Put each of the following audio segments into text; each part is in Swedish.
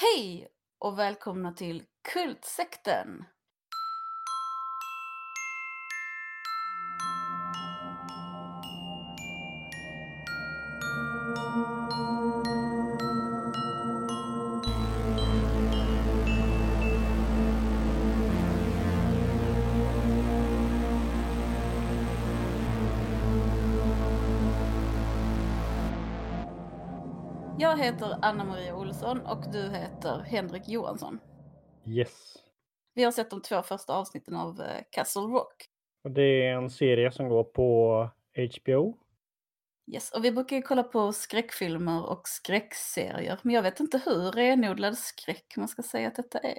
Hej och välkomna till Kultsekten! Jag heter Anna-Maria Olsson och du heter Henrik Johansson. Yes. Vi har sett de två första avsnitten av eh, Castle Rock. Det är en serie som går på HBO. Yes, och vi brukar ju kolla på skräckfilmer och skräckserier, men jag vet inte hur renodlad skräck man ska säga att detta är.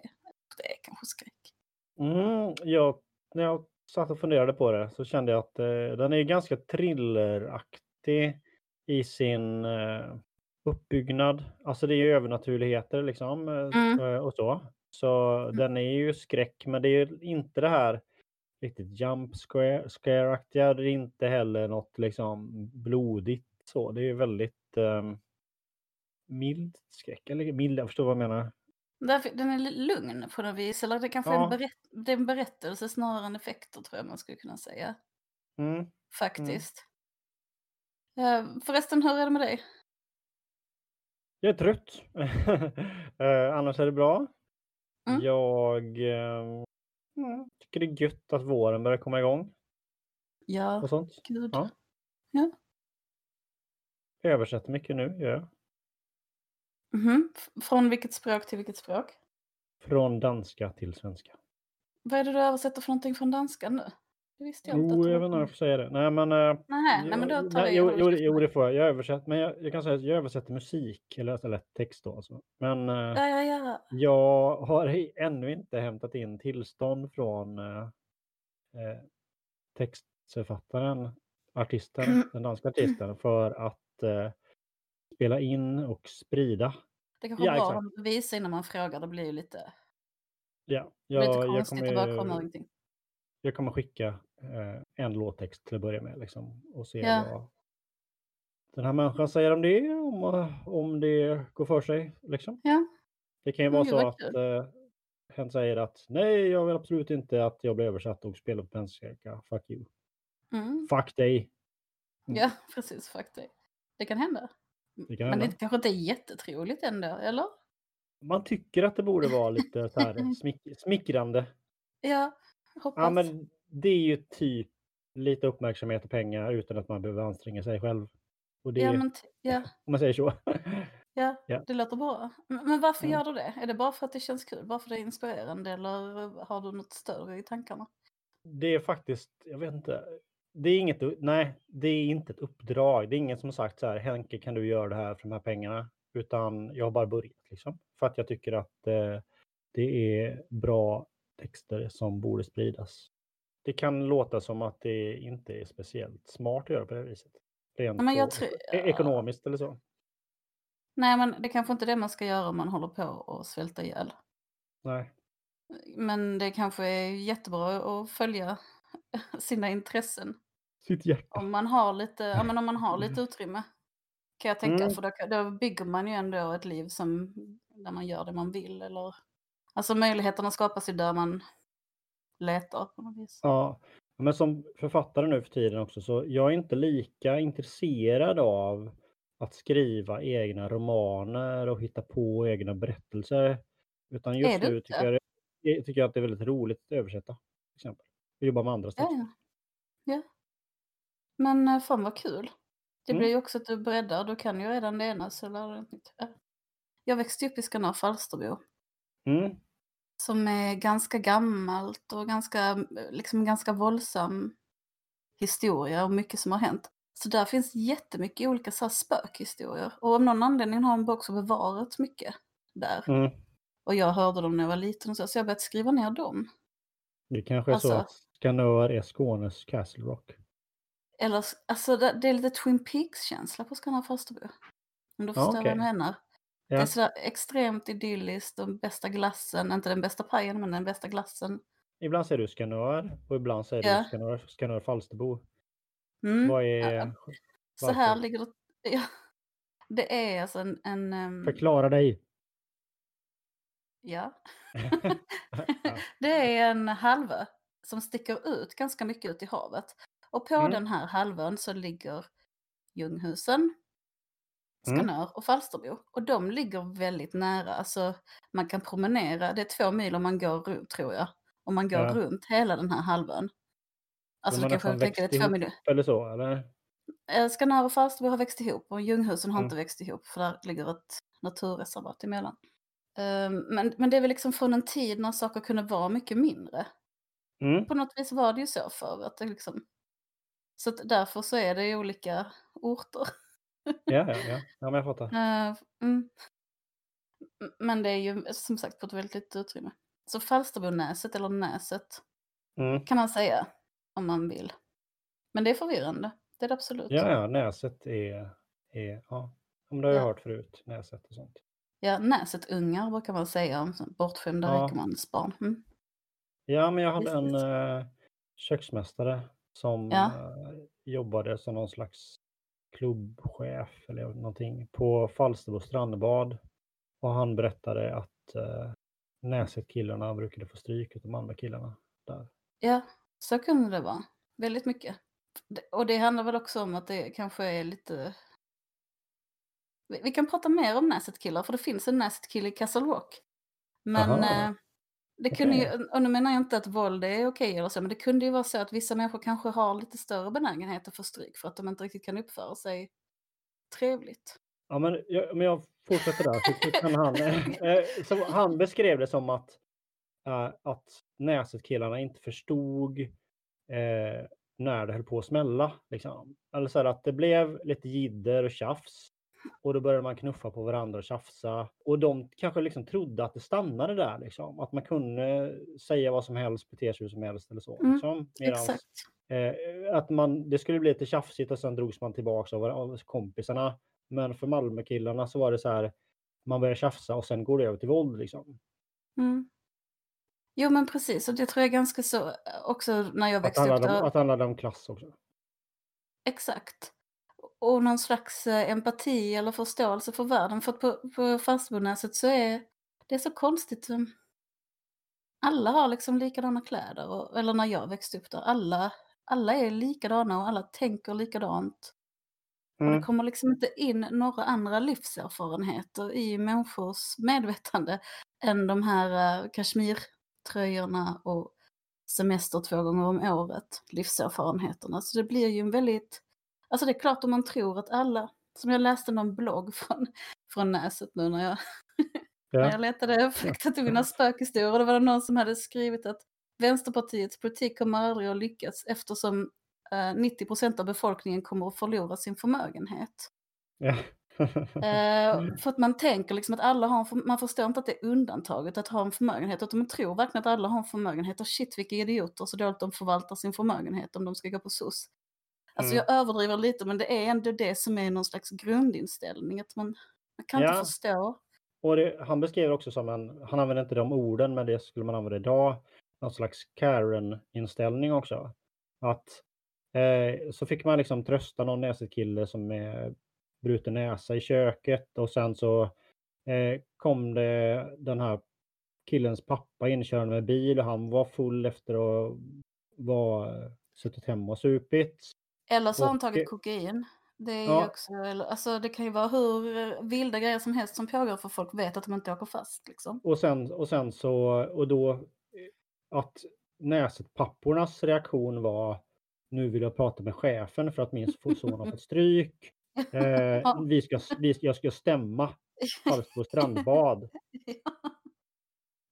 Det är kanske skräck. Mm, jag, när jag satt och funderade på det så kände jag att eh, den är ganska thrilleraktig i sin eh, uppbyggnad. Alltså det är ju övernaturligheter liksom eh, Mm. eh, och så. Så den är ju skräck, men det är inte det här riktigt jump scare- scare-aktiga. Det är inte heller något liksom blodigt så. Det är ju väldigt um, mild skräck. Eller mild, jag förstår vad jag menar. Därför, den är lugn på något vis, eller det kanske är Ja. en, berätt, det är en berättelse snarare än effekter tror jag man skulle kunna säga. Mm. Faktiskt. Eh, förresten, hur är det med dig? Jag är trött. Eh, annars är det bra. Mm. Jag eh, mm, tycker det är gött att våren börjar komma igång Ja, och sånt. gud. Ja. Ja. Jag översätter mycket nu, gör jag. Mhm. F- Från vilket språk till vilket språk? Från danska till svenska. Vad är det du översätter för någonting från danska nu? Det visste jag inte. Jo, jag vet inte om jag får säga det. Nej, men... eh, Nej, nej, men då tar nej, jag jo, det. jo, det får jag. Jag översätter, men jag, jag kan säga att jag översätter musik, eller, eller text då. Alltså. Men eh, Ja, ja, ja. jag har ännu inte hämtat in tillstånd från eh, eh, textförfattaren, artisten, den danska artisten, för att eh, spela in och sprida. Det kanske Ja, exakt. att visa innan man frågar. Det blir ju lite, Ja, lite jag, jag, konstigt att bara komma kommer, jag kommer skicka en låttext till att börja med liksom, och se Ja. vad den här människan säger om det, om, om det går för sig. Liksom. Ja. Det kan ju vara så att eh, hen säger att nej, jag vill absolut inte att jag blir översatt och spelar på svenska. Fuck you. Mm. Fuck dig. Ja, precis. Faktiskt. Det kan hända. Det kan Men hända. det kanske inte är jättetroligt ändå, eller? Man tycker att det borde vara lite så här smick, smickrande. Ja, hoppas. Ja, men det är ju typ lite uppmärksamhet och pengar utan att man behöver anstränga sig själv. Och det, ja, men ja, om man säger så. ja, Ja. det låter bra. Men men varför Mm. gör du det? Är det bara för att det känns kul? Bara för att det är inspirerande? Eller har du något större i tankarna? Det är faktiskt, jag vet inte. Det är inget, nej, det är inte ett uppdrag. Det är ingen som har sagt så här, Henke kan du göra det här för de här pengarna? Utan jag har bara börjat liksom. För att jag tycker att eh, det är bra texter som borde spridas. Det kan låta som att det inte är speciellt smart att göra på det viset. Rent jag så, e- ekonomiskt eller så. Nej, men det kanske inte är det man ska göra om man håller på att svälta ihjäl. Nej. Men det kanske är jättebra att följa sina intressen. Sitt hjärta. Om man har lite, ja, men om man har lite utrymme. Kan jag tänka, Mm. för då, då bygger man ju ändå ett liv som, där man gör det man vill. Eller, alltså möjligheterna skapas ju där man letar på något vis. Ja, men som författare nu för tiden också så jag är inte lika intresserad av att skriva egna romaner och hitta på egna berättelser. Utan just nu tycker jag, jag tycker att det är väldigt roligt att översätta. Till exempel. Och jobba med andras Ja, texter. ja. ja. Men eh, fan vad kul. Det Mm. blir ju också att du breddar, du kan ju redan det ena så lär du nytt. Ja. Jag växte upp i Skanör Falsterbo. Mm. Som är ganska gammalt och ganska, liksom ganska våldsam historia och mycket som har hänt. Så där finns jättemycket olika så här spökhistorier. Och av någon anledning har en bok också bevarats mycket där. Mm. Och jag hörde dem när jag var liten och så, så jag började skriva ner dem. Det kanske är så Alltså- att Skanör är Skånes Castle Rock. Eller, alltså det, det är lite Twin Peaks-känsla på Skanör Falsterbo. Om du Ja, förstår vad jag okej. Menar. Det är Ja. sådär extremt idylliskt, den bästa glassen, inte den bästa pajen men den bästa glassen. Ibland säger du Skanör och ibland säger Ja. du Skanör, Skanör Falsterbo. Mm. Vad är... Ja, Så här ligger det. Ja, det är alltså en... en ehm, Förklara dig. Ja. Ja. Det är en halvö som sticker ut ganska mycket ut i havet. Och på Mm. den här halvön så ligger Ljunghusen, Mm. Skanör och Falsterbo. Och de ligger väldigt nära. Alltså man kan promenera, det är två mil om man går runt tror jag. Om man går Ja. runt hela den här halvön. Alltså du kanske tänker det är två miljoner. Eller så, eller? Eh, Skanör och Falsterbo har växt ihop och Ljunghusen har Mm. inte växt ihop för där ligger ett naturreservat emellan. Ehm, Men, men det är väl liksom från en tid när saker kunde vara mycket mindre. Mm. På något vis var det ju så för att det liksom... Så att därför så är det olika orter. Ja, ja, ja. ja men jag fattar. Eh, mm. Men det är ju som sagt på ett väldigt litet utrymme. Så Falsterbonäset eller Näset Mm. kan man säga om man vill. Men det är förvirrande. Det är det absolut. Ja, ja, Näset är... är ja. Men det har jag Ja. hört förut. Näset och sånt. Ja, Näsetungar brukar man säga om bortskämda Ja. rikemansbarn. Mm. Ja, men jag hade en eh, köksmästare som Ja. eh, jobbade som någon slags klubbchef eller någonting på Falsterbo strandbad. Och han berättade att eh, Näset-killarna brukade få stryk av de andra killarna där. Ja, så kunde det vara. Väldigt mycket. Och det handlar väl också om att det kanske är lite... Vi kan prata mer om Näsetkillar, för det finns en Näsetkille i Castle Rock. Men eh, det kunde ju, och nu menar jag inte att våld är okej eller så, men det kunde ju vara så att vissa människor kanske har lite större benägenhet att få stryk för att de inte riktigt kan uppföra sig trevligt. Ja, men jag, men jag fortsätter där. Han, eh, så han beskrev det som att, eh, att Näset-killarna inte förstod eh, när det höll på att smälla. Liksom. Eller så här att det blev lite jidder och tjafs. Och då började man knuffa på varandra och tjafsa. Och de kanske liksom trodde att det stannade där. Liksom. Att man kunde säga vad som helst, bete sig hur som helst eller så. Mm, Liksom. Medans, Exakt. Eh, att man, det skulle bli lite tjafsigt och sen drogs man tillbaka av, av kompisarna. Men för Malmökillarna så var det så här, man börjar tjafsa och sen går det över till våld liksom. Mm. Jo men precis, och det tror jag ganska så eh, också när jag växte upp. om, att det handlade om klass också. Exakt. Och någon slags eh, empati eller förståelse för världen. För att på, på Falsterbonäset så är det är så konstigt. Alla har liksom likadana kläder. Och, eller när jag växte upp där. Alla, alla är likadana och alla tänker likadant. Och det Mm. kommer liksom inte in några andra livserfarenheter i människors medvetande än de här uh, kashmirtröjorna och semester två gånger om året, livserfarenheterna. Så det blir ju en väldigt, alltså det är klart om man tror att alla, som jag läste någon blogg från, från Näset nu när jag, när Ja. jag letade fakta till mina spökhistorier, då var det någon som hade skrivit att Vänsterpartiets politik kommer aldrig att lyckas eftersom eh, 90% av befolkningen kommer att förlora sin förmögenhet. Ja. Eh, för att man tänker liksom att alla har en man förstår inte att det är undantaget att ha en förmögenhet, utan man tror verkligen att alla har en förmögenhet. Och shit vilka idioter, så dåligt de förvaltar sin förmögenhet om de ska gå på SOS. Alltså Mm. jag överdriver lite, men det är ändå det som är någon slags grundinställning, att man, man kan inte Ja. förstå. Och det, han beskrev det också som en, han använde inte de orden, men det skulle man använda idag, någon slags Karen-inställning också. Att eh, så fick man liksom trösta någon näsetkille som är bruten näsa i köket och sen så eh, kom det den här killens pappa inkörande med bil och han var full efter att var suttit hemma och supit. Eller så har han tagit eh, kokain. Det är Ja. också, alltså det kan ju vara hur vilda grejer som helst som pågår för folk vet att de inte åker fast liksom. Och sen, och sen så, och då eh, att Näset-pappornas reaktion var nu vill jag prata med chefen för att min son har fått stryk. Eh, Ja. vi ska, vi, jag ska stämma Falsterbo strandbad.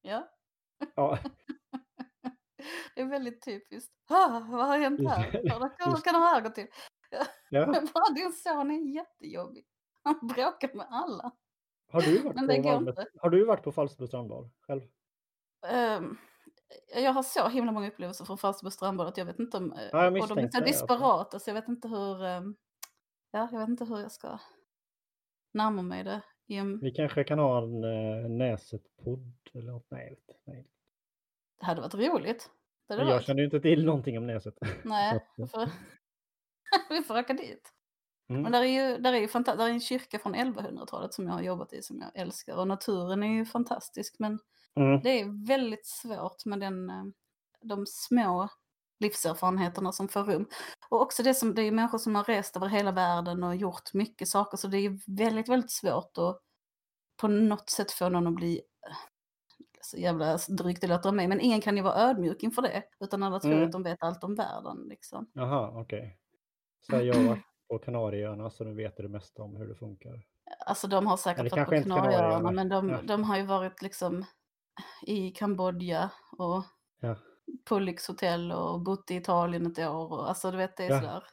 ja. Ja, Det är väldigt typiskt. Ah, vad har hänt här? Hur kan, det här gå till? ja. Bara din son är jättejobbig. Han bråkar med alla. Har, du varit Men på inte. har du varit på Falsterbo strandbad själv? Ehm, jag har så himla många upplevelser från Falsterbo strandbad att jag vet inte om... eh, Ja, jag och de är så det, alltså. disparata så jag vet inte hur... ehm, ja, jag vet inte hur jag ska närma mig det. en- Vi kanske kan ha en uh, Näset-podd eller något. Nej, jag vet inte. Det hade varit roligt. Det hade jag varit. känner ju inte till någonting om Näset. Nej, vi att, får, vi får åka dit. Mm. Men där är ju, där är ju fanta- där är en kyrka från 1100-talet som jag har jobbat i som jag älskar. Och naturen är ju fantastisk men Mm. det är väldigt svårt med den, eh, de små livserfarenheterna som får rum. Och också det som, det är människor som har rest över hela världen och gjort mycket saker så det är väldigt, väldigt svårt att på något sätt få någon att bli eh, så jävla drygt det låter av mig, men ingen kan ju vara ödmjuk inför det. Utan alla tror Mm. att de vet allt om världen liksom. Jaha, okej. Så här, jag har varit på Kanarieöarna så nu vet du det mesta om hur det funkar. Alltså de har säkert varit på Kanarieöarna, men de, Ja. de har ju varit liksom i Kambodja och Ja. på lyxhotell och bott i Italien ett år. Och, alltså du vet, det är Ja. sådär.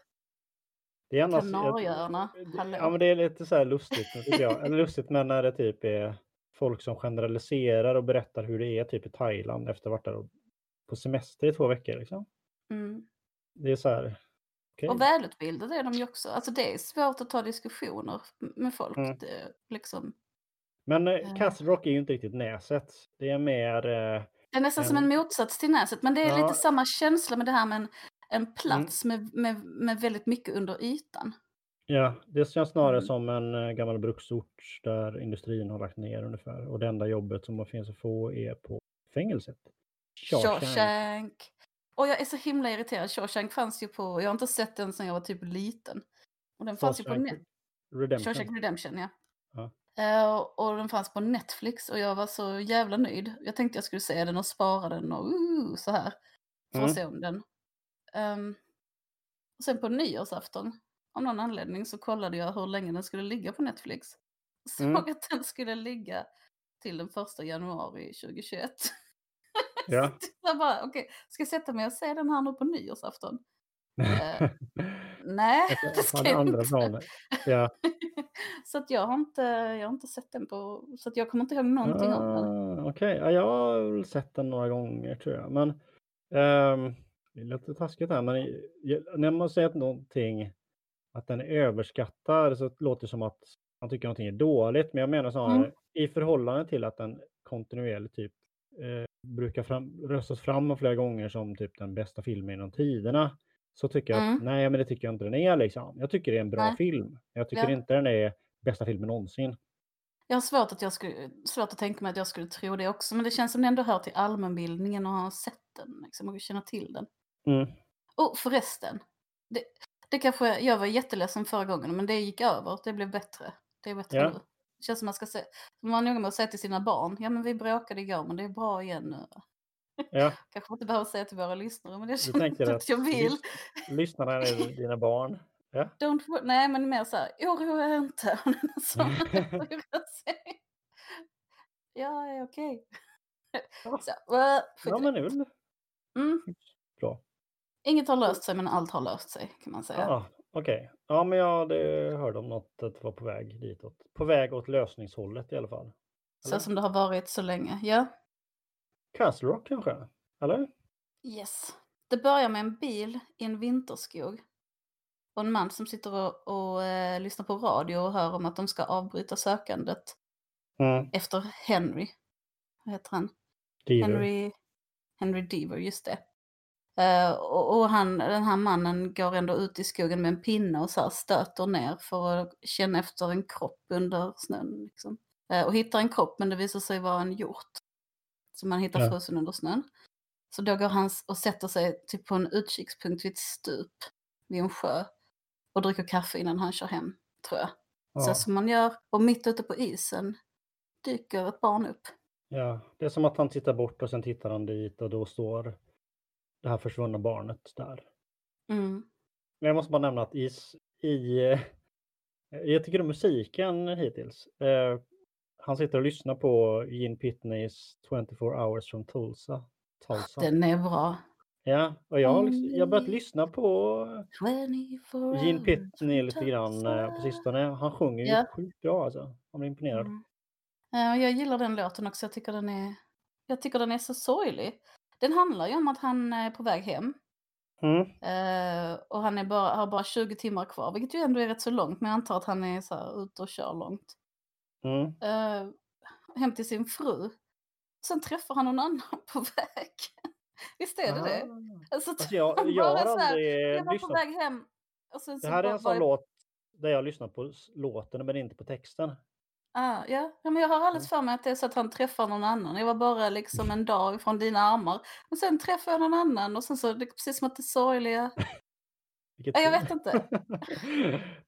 Det är annars, Kanarieöarna, hallå. Ja men det är lite så här lustigt, tycker jag. Eller lustigt men när det typ är folk som generaliserar och berättar hur det är typ i Thailand efter att ha varit där på semester i två veckor liksom. Mm. Det är så här. okej. Och välutbildade är de ju också. Alltså det är svårt att ta diskussioner med folk. Mm. Det, liksom. Men eh, Eh. Castle Rock är ju inte riktigt näset. Det är mer... Eh, Det är nästan som En- en motsats till Näset. Men det är Ja. Mm. lite samma känsla med det här med en, en plats med, med, med väldigt mycket under ytan. Ja, det känns snarare Mm. som en eh, gammal bruksort där industrin har lagt ner ungefär. Och det enda jobbet som finns att få är på fängelset. Shawshank. Shawshank. Och jag är så himla irriterad. Shawshank fanns ju på, jag har inte sett den sedan jag var typ liten. Och den fanns ju på Shawshank Redemption. Shawshank Redemption, ja. Ja. Eh, och den fanns på Netflix och jag var så jävla nöjd. Jag tänkte jag skulle se den och spara den och uh, så här. För Mm. se om den. Ehm, och sen på nyårsafton, av någon anledning, så kollade jag hur länge den skulle ligga på Netflix. Såg Mm. att den skulle ligga till den första januari 2021. Ja. Så jag bara, okej, ska jag sätta mig och se den här nu på nyårsafton? Eh, Nej, det ska jag andra inte. Ja. så att jag har, inte, jag har inte sett den på, så att jag kommer inte ihåg någonting om den. Ah, Okej, ja, jag har väl sett den några gånger tror jag. Men ehm, det är lite taskigt här, men när man säger att någonting att den är överskattad så låter det som att man tycker någonting är dåligt. Men jag menar snarare Mm. i förhållande till att den kontinuerligt typ eh, brukar fram, röstas fram flera gånger som typ den bästa filmen genom tiderna. Så tycker jag att Mm. nej, men det tycker jag inte den är liksom. Jag tycker det är en bra Nej. film. Jag tycker Ja. inte den är bästa filmen någonsin. Jag har svårt att, jag skulle, svårt att tänka mig att jag skulle tro det också, men det känns som det ändå hör till allmänbildningen och ha sett den liksom, och känna till den. Mm. Och förresten, det, det kanske, jag var jätteledsen förra gången, men det gick över, det blev bättre. Det är bättre Ja. nu. Det känns som man ska se, man är noga med att säga till sina barn, ja men vi bråkade igår, men det är bra igen nu. Ja. Kanske inte behöver säga till våra lyssnare, men det känner inte att jag vill. lys- lyssnarna är dina barn. Ja. Don't, nej, men mer så här, oroa er inte. Är okej. Ja. Så, ja, men väl mm. Inget har löst sig, men allt har löst sig kan man säga. Ja, Okej. Ja, men jag hörde om något att det var på väg ditåt. På väg åt lösningshållet i alla fall. så eller? som det har varit så länge. Ja. Castle Rock kanske? Eller? Yes. Det börjar med en bil i en vinterskog. Och en man som sitter och, och eh, lyssnar på radio och hör om att de ska avbryta sökandet Mm. efter Henry. Vad heter han? Deaver. Henry, Henry Deaver, just det. Eh, och och han, den här mannen går ändå ut i skogen med en pinne och så här stöter ner för att känna efter en kropp under snön. Liksom. Eh, och hittar en kropp men det visar sig vara en hjort. Som man hittar Ja. frusen under snön. Så då går han och sätter sig typ på en utkikspunkt vid ett stup vid en sjö. Och dricker kaffe innan han kör hem, tror jag. Så Ja. som man gör. Och mitt ute på isen dyker ett barn upp. ja, det är som att han tittar bort och sen tittar han dit och då står det här försvunna barnet där. Mm. Men jag måste bara nämna att i, i eh, jag tycker om musiken hittills. Eh, han sitter och lyssnar på Gene Pitneys 24 hours from Tulsa. Tulsa. Den är bra. Ja, och jag har, liksom, jag börjat lyssna på 24 Gene Pitney lite grann eh, på sistone. Han sjunger ju Ja. sjukt bra alltså. Man blir imponerad. Mm. Ja, jag gillar den låten också. Jag tycker den är, jag tycker den är så sorglig. Den handlar ju om att han är på väg hem. Mm. eh, och han bara, har bara 20 timmar kvar, vilket ju ändå är rätt så långt. Men jag antar att han är så här ute och kör långt. Mm. Eh, hem till sin fru. Sen träffar han någon annan på väg. Visst är det det? Ah. Alltså, Alltså jag, jag har aldrig jag var på lyssnat. väg hem. Det här är en var sån jag- låt. där jag lyssnar på låten men inte på texten. Ah, ja. ja, men jag har alldeles för mig att det är så att han träffar någon annan. Jag var bara liksom en dag från dina armar. Men sen träffar jag någon annan och sen så det är precis som att det sorgliga... Vilket Ja, jag vet inte.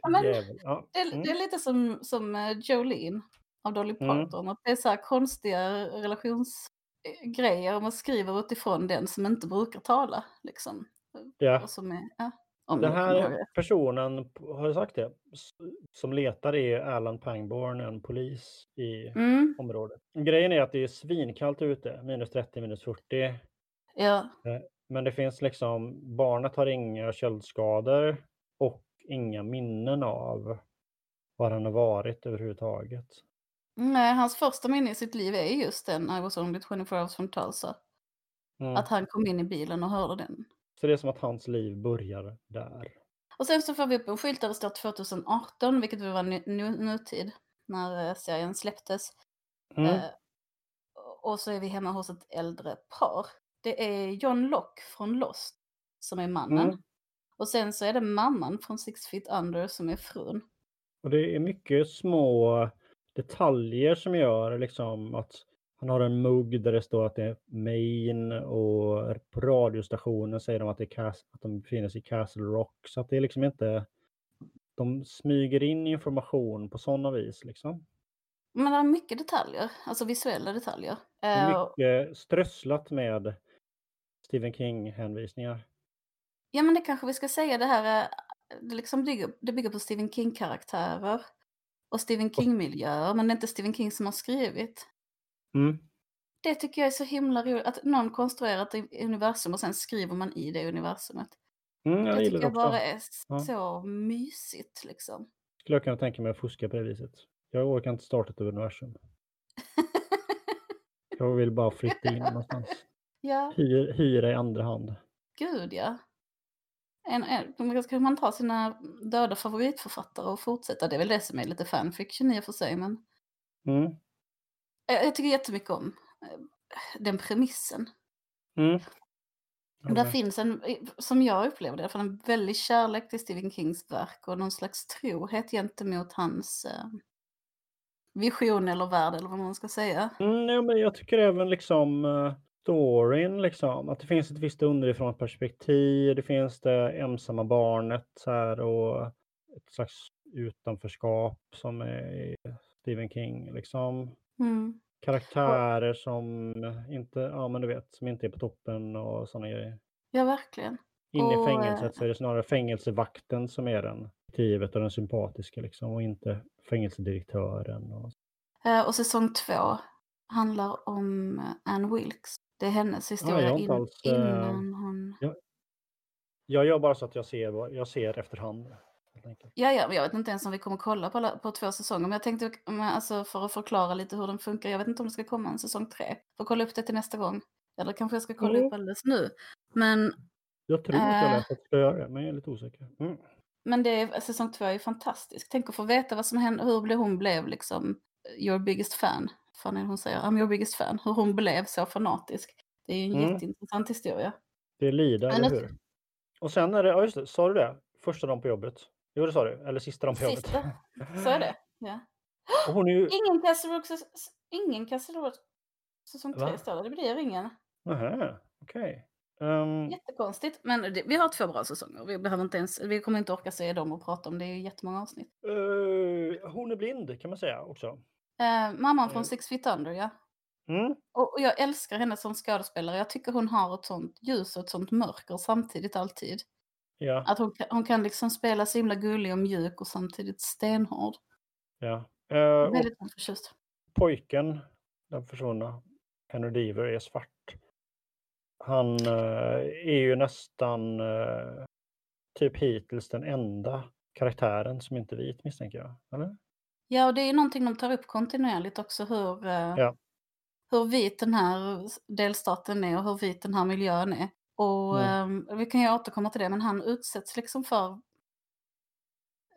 Ja, men-. Ja. Det är, Mm. det är lite som, som eh, Jolene av Dolly Mm. Parton. Att det är så här konstiga relationsgrejer man skriver utifrån den som inte brukar tala. Liksom. Ja. Och som är, ja, om Den här personen, har jag sagt det, som letar är Alan Pangborn, en polis i Mm, området. Grejen är att det är svinkallt ute, minus 30, minus 40. ja. Men det finns liksom, barnet har inga köldskador och inga minnen av var han har varit överhuvudtaget. Nej, hans första minne i sitt liv är just den I was only 24 hours from Tulsa. Mm. Att han kom in i bilen och hörde den. Så det är som att hans liv börjar där. Och sen så får vi upp en skylt där det står 2018, vilket var nu, nu, nutid när eh, serien släpptes. Mm. Eh, och så är vi hemma hos ett äldre par. Det är John Locke från Lost som är mannen. Mm. Och sen så är det mamman från Six Feet Under som är frun. Och det är mycket små detaljer som gör liksom att han har en mugg där det står att det är Maine och på radiostationen säger de att, det är att de befinner sig i Castle Rock. Så att det är liksom inte... De smyger in information på sådana vis liksom. Men det är mycket detaljer, alltså visuella detaljer. Eh, mycket strösslat med Stephen King-hänvisningar. Ja men det kanske vi ska säga det här, är- det, liksom bygger, det bygger på Stephen King-karaktärer och Stephen King-miljöer, men det är inte Stephen King som har skrivit. Mm. Det tycker jag är så himla roligt, att någon konstruerar ett universum och sen skriver man i det universumet. Mm, jag det tycker jag också. bara är Ja. så mysigt liksom. Skulle jag kunna tänka mig att fuska på det viset. Jag orkar inte starta ett universum. Jag vill bara flytta in någonstans. ja, Hyr, hyra i andra hand. gud ja. En, en, ska man ta sina döda favoritförfattare och fortsätta? Det är väl det som är lite fanfiction i och för sig, men Mm. Jag, jag tycker jättemycket om eh, den premissen. Mm. Och där finns en, som jag upplever det, i alla fall en väldig kärlek till Stephen Kings verk och någon slags trohet gentemot hans eh, vision eller värld eller vad man ska säga. Mm, ja, men jag tycker även liksom storyn, liksom, att det finns ett visst underifrån perspektiv. Det finns det ensamma barnet här, och ett slags utanförskap som är Stephen King. Liksom. Mm. Karaktärer som inte, ja men du vet, som inte är på toppen och sådana grejer. Ja, verkligen. Inne i Och, fängelset eh, så är det snarare fängelsevakten som är den aktivet och den sympatiska liksom och inte fängelsedirektören. Och... Eh, och säsong två handlar om Anne Wilkes. Det är hennes historia jag inte in, alls, eh, innan hon... Jag gör bara så att jag ser, jag ser efterhand. Ja, ja, jag vet inte ens om vi kommer kolla på, alla- på två säsonger. Men jag tänkte, men alltså, för att förklara lite hur den funkar. Jag vet inte om det ska komma en säsong tre. Får kolla upp det till nästa gång. Eller kanske jag ska kolla Mm. upp alldeles nu. Men, Jag tror att jag Eh. läst att jag ska göra det, men jag är lite osäker. Mm. men det, är- säsong två är ju fantastisk. Tänk att få veta vad som hände, hur hon blev liksom your biggest fan. Fan är hon säger? I'm your biggest fan. Hur hon blev så fanatisk. Det är ju en Mm. jätteintressant historia. Det är Lida, eller hur? Och sen är det, ja just det, sa du det? Första dagen på jobbet? Jo det sa du, eller sista jobbet. Sista, så är det. Ja. Och hon är ju... Ingen Castle ingen Castle säsong tre står det. Det blir ingen. Nähä, okej. Ehm, Jättekonstigt. Men det, vi har två bra säsonger. Vi, behöver inte ens, vi kommer inte orka se dem och prata om det. Det är jättemånga avsnitt. eh, hon är blind kan man säga också. Eh, mamman från Eh. Six Feet Under, ja. Mm. Och, och jag älskar henne som skådespelare. Jag tycker hon har ett sånt ljus och ett sånt mörker samtidigt alltid. Ja, Att hon, kan- hon kan liksom spela så himla gullig och mjuk och samtidigt stenhård. ja. Eh, Väldigt förtjust. pojken, den försvunna, Henry Deaver, är svart. Han eh, är ju nästan eh, typ hittills den enda karaktären som inte är vit misstänker jag. Eller? Ja, och det är någonting de tar upp kontinuerligt också hur, eh, Ja. hur vit den här delstaten är och hur vit den här miljön är. Och Mm. vi kan ju återkomma till det, men han utsätts liksom för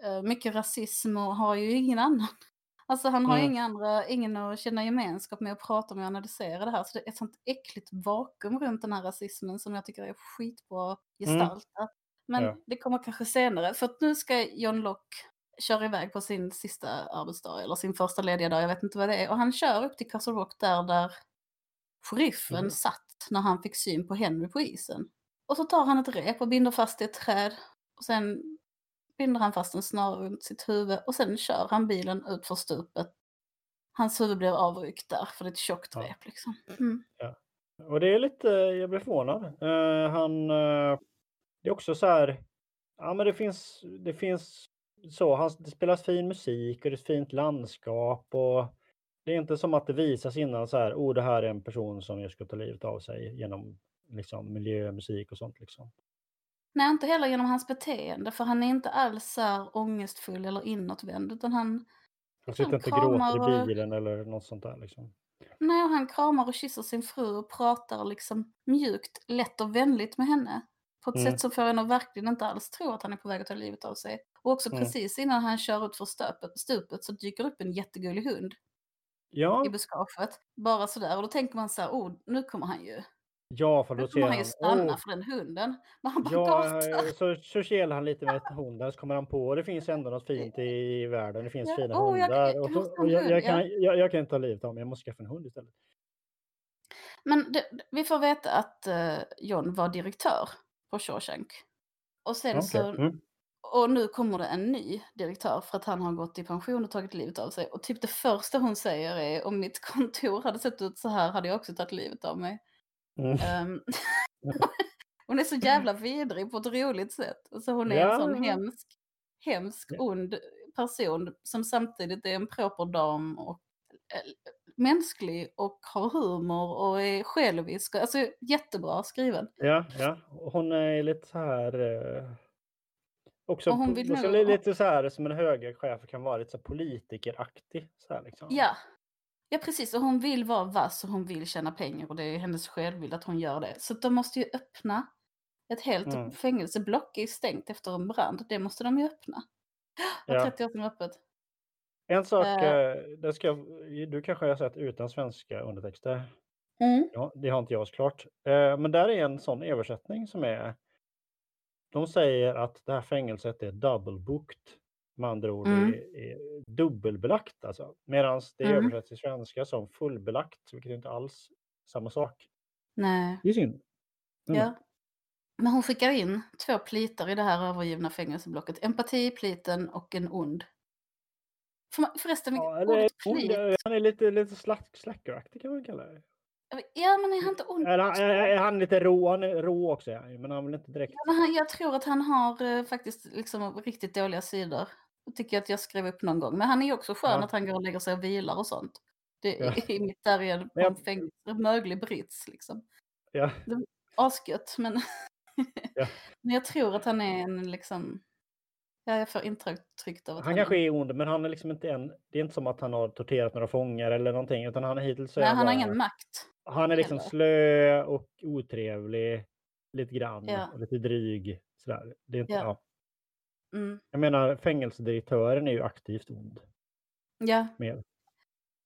eh, mycket rasism och har ju ingen annan. Alltså han har Mm. inga andra, ingen att känna gemenskap med och prata med och analysera det här. Så det är ett sånt äckligt vakuum runt den här rasismen som jag tycker är skitbra gestaltat. Men Mm. Ja. det kommer kanske senare, för att nu ska John Locke kör iväg på sin sista arbetsdag eller sin första lediga dag, jag vet inte vad det är. Och han kör upp till Castle Rock där, där sheriffen Mhm. satt när han fick syn på Henry på isen. Och så tar han ett rep och binder fast i ett träd. Och sen binder han fast en snara runt sitt huvud och sen kör han bilen ut för stupet. Hans huvud blir avryckt där för det är ett tjockt Ja. rep liksom. Mm. Och det är lite, jag blir förvånad. Eh, han, eh, det är också så här, ja men det finns, det finns så, han, det spelas fin musik och det är ett fint landskap och det är inte som att det visas innan så här, oh det här är en person som jag ska ta livet av sig genom liksom miljö, musik och sånt liksom. Nej, inte heller genom hans beteende för han är inte alls så här ångestfull eller inåtvänd utan han, Han sitter Han inte och gråter i och- bilen eller något sånt där liksom. nej, och han kramar och kysser sin fru och pratar liksom mjukt, lätt och vänligt med henne. På ett Mm. sätt som får en att verkligen inte alls tro att han är på väg att ta livet av sig. Och också Mm. precis innan han kör ut för stöpet, stupet så dyker upp en jättegullig hund Ja, i buskaget. Bara sådär. Och då tänker man så här, oh, nu kommer han ju. ja för då ser han ju stanna oh, för den hunden. Men han bara Ja, så, så kelar han lite med hunden så kommer han på det finns ändå något fint i, världen. Det finns Ja, fina jag- hundar. jag och kan så, och jag, kan, jag, jag kan inte ta livet av mig, jag måste skaffa en hund istället. Men det, vi får veta att eh, John var direktör på Shawshank. Och sen Okej, så, mm. Och nu kommer det en ny direktör för att han har gått i pension och tagit livet av sig. Och typ det första hon säger är om mitt kontor hade sett ut så här hade jag också tagit livet av mig. Mm. Ehm, hon är så jävla vidrig på ett roligt sätt. Alltså hon är Ja, en sån hemsk, hemsk, ond person som samtidigt är en proper dam och eh, mänsklig och har humor och är självisk. Alltså jättebra skriven. Ja, ja. Hon är lite så här... Eh, också Och hon vill också nog- li- lite så här som en högre chef kan vara, lite så politikeraktig. Så här, liksom. Ja. Ja precis, och hon vill vara vass och hon vill tjäna pengar och det är hennes självbild att hon gör det. Så de måste ju öppna ett helt Mm. fängelseblock är stängt efter en brand. Det måste de ju öppna. Ja. 30 år sedan öppet. En sak, det ska, du kanske har sett utan svenska undertexter. Mm. Ja, det har inte jag såklart. Eh, men där är en sån översättning som är... De säger att det här fängelset är double booked. Med andra ord Mm. är, är dubbelbelagt alltså. Medan det Mm. översätts till svenska som fullbelagt, vilket är inte alls samma sak. Nej. Det är synd. Mm. Ja. Men hon skickar in två plitar i det här övergivna fängelseblocket. Empatipliten och en ond. För, förresten, Ja, ordet plit. han är lite, lite slack, slackeraktig kan man kalla det. Ja, men är han inte ond? Eller, han- är, är han lite rå? Han är rå också, ja. men han vill inte direkt... Ja, han, jag tror att han har eh, faktiskt liksom riktigt dåliga sidor. Det tycker jag att jag skrev upp någon gång. Men han är ju också skön Ja. att han går och lägger sig och vilar och sånt. Det Ja. är mitt där i en, jag- möglig brits liksom. Ja, Asgött, men... Men jag tror att han är en liksom... Ja, jag får intrycket av att han kanske är ond, men han är liksom inte en... Det är inte som att han har torterat några fångar eller någonting, utan han är hittills Nej, han har bara- ingen makt. Han är liksom heller. slö och otrevlig. Lite grann. Ja. Och lite dryg. Sådär. Det är inte, Ja. ja. Mm. Jag menar, fängelsedirektören är ju aktivt ond. Ja. Med.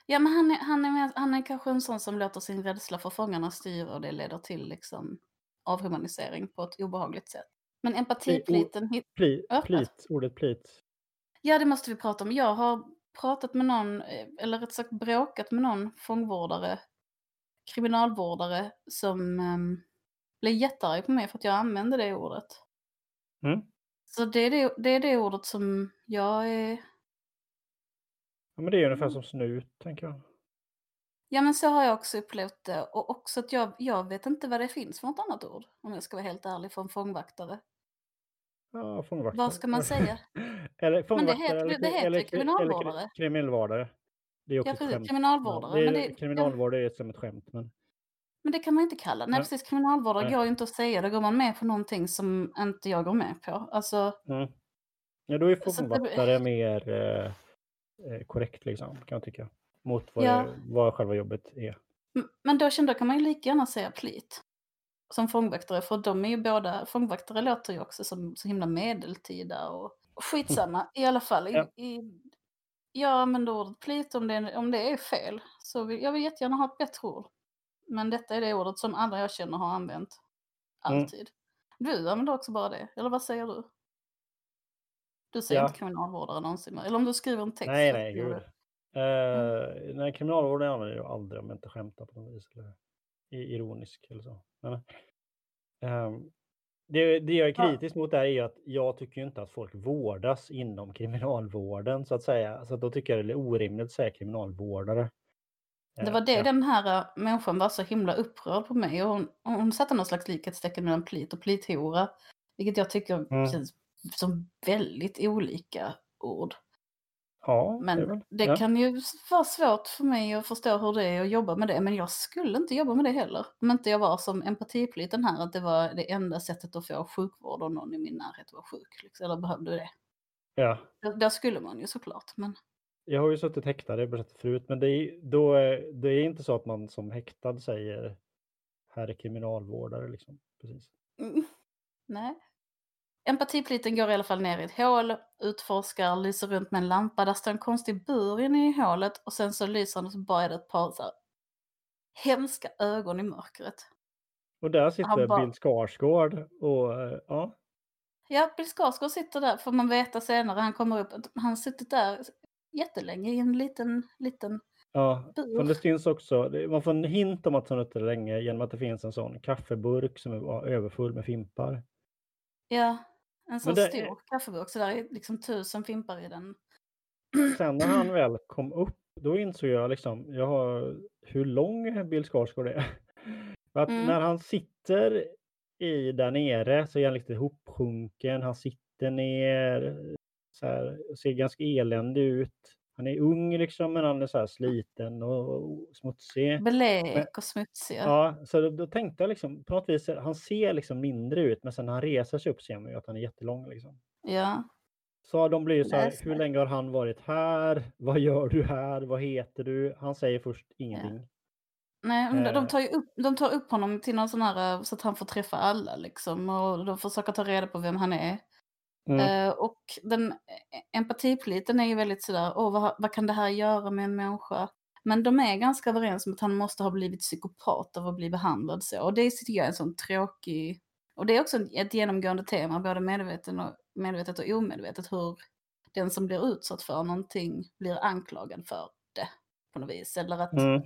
Ja, men han är, han, är han är kanske en sån som låter sin rädsla för fångarna styra och det leder till liksom avhumanisering på ett obehagligt sätt. Men empatipliten... hit- Pli, Ja. plit, ordet plit. Ja, det måste vi prata om. Jag har pratat med någon, eh, eller rätt sagt bråkat med någon fångvårdare, kriminalvårdare, som um, blev jättearg på mig för att jag använde det ordet. Mm. Så det är det, det är det ordet som jag är... Ja, men det är ungefär Mm. som snut, tänker jag. Ja, men så har jag också upplevt det. Och också att jag, jag vet inte vad det finns för något annat ord, om jag ska vara helt ärlig, för en fångvaktare. Ja, fångvaktare. Vad ska man säga? eller fångvaktare. heter- eller, det heter eller, kriminalvårdare. Eller, kri- kriminalvårdare. Det är också Ja, ett precis. skämt. Kriminalvårdare. Ja, men, det är, det, kriminalvård är som ett skämt. Men, men det kan man inte kalla. Nej, Nej. precis. Kriminalvårdare Nej. går ju inte att säga. Då går man med på någonting som inte jag går med på. Alltså, mm. Ja, då är att det- fångvaktare mer eh, eh, korrekt, liksom, kan jag tycka. Mot vad, Ja. det, vad själva jobbet är. men då kände jag, kan man ju lika gärna säga plit. Som fångvaktare, för de är ju båda, fångvaktare låter ju också som så himla medeltida och skitsamma i alla fall. I, Ja. i, jag använder ordet plit om det, om det är fel. Så vill, jag vill jättegärna ha ett bättre ord. Men detta är det ordet som alla jag känner har använt. Mm. Alltid. Du använder också bara det, eller vad säger du? Du säger Ja. inte kriminalvårdare någonsin, eller om du skriver en text. Nej, nej, gud. Eh, nej, kriminalvården använder jag aldrig om jag inte skämtar på något vis. Eller ironisk eller så. Men, ehm, det, det jag är Ja. kritisk mot där är ju att jag tycker inte att folk vårdas inom kriminalvården så att säga. Så att då tycker jag det är orimligt att säga kriminalvårdare. Det Eh, var det jag- den här äh, människan var så himla upprörd på mig. Och hon, hon satte någon slags likhetstecken mellan plit och plithora. Vilket jag tycker Mm. känns som väldigt olika ord. Ja, det Men väl- det ja. kan ju vara svårt för mig att förstå hur det är att jobba med det. Men jag skulle inte jobba med det heller. Om inte jag var som empatipliten här, att det var det enda sättet att få sjukvård och någon i min närhet var sjuk. Liksom, eller behövde det. ja. Där- skulle man ju såklart. Men Jag har ju suttit häktad, det jag berättat förut, men det är, då är, det är inte så att man som häktad säger här är kriminalvårdare liksom. Precis. Mm. Nej. Empatipliten går i alla fall ner i ett hål, utforskar, lyser runt med en lampa. Där står en konstig bur inne i hålet och sen så lyser den och så bara är det ett par så här, hemska ögon i mörkret. Och där sitter bara- Bill Skarsgård och ja, Ja, Bill Skarsgård sitter där, får man veta senare. Han kommer upp, han har suttit där jättelänge i en liten, liten ja. Men det syns också, man får en hint om att han är länge genom att det finns en sån kaffeburk som är överfull med fimpar. Ja, en sån det- stor kaffeburk, så där är liksom tusen fimpar i den. Sen när han väl kom upp, då insåg jag liksom, jag har, hur lång Bill Skarsgård är. För att Mm. när han sitter i där nere så är han lite ihopsjunken, han sitter ner, så här, ser ganska eländig ut. Han är ung liksom, men han är så här sliten och smutsig. Blek och smutsig. Ja, så då, då tänkte jag liksom, på något vis, han ser liksom mindre ut, men sen när han reser sig upp ser man ju att han är jättelång liksom. ja. Så de blir ju så här, hur länge har han varit här? Vad gör du här? Vad heter du? Han säger först ingenting. Nej, men de- de Eh. tar ju upp, de tar upp honom till någon sån här, eh, så att han får träffa alla liksom. Och de försöker ta reda på vem han är. Mm. Eh, och den eh, empatipliten är ju väldigt sådär, åh vad, vad kan det här göra med en människa? Men de är ganska överens om att han måste ha blivit psykopat av att bli behandlad så. Och det tycker jag är en sån tråkig... Och det är också ett genomgående tema, både medveten och, medvetet och omedvetet, hur den som blir utsatt för någonting blir anklagad för det på något vis. Eller att Mm.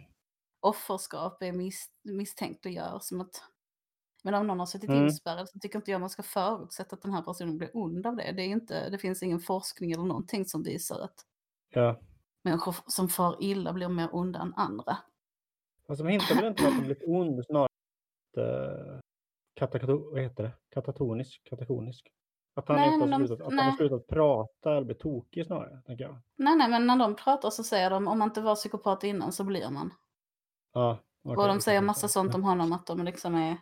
offerskap är mis misstänkliggörs. Som att, men om någon har suttit Mm. inspärrad så tycker inte jag man ska förutsätta att den här personen blir ond av det. Det, är inte, det finns ingen forskning eller någonting som visar att Ja. människor som far illa blir mer onda än andra. Fast de hintar väl inte att de blivit ond, snarare att, eh, katakato, vad heter det? Katatonisk, katatonisk. Att han, Nej, inte har men de- slutat, att han har nej. slutat prata eller blivit tokig snarare, tänker jag. Nej, nej, men när de pratar så säger de om man inte var psykopat innan så blir man. Ja, okej, och de säger massa sånt om honom att de liksom är...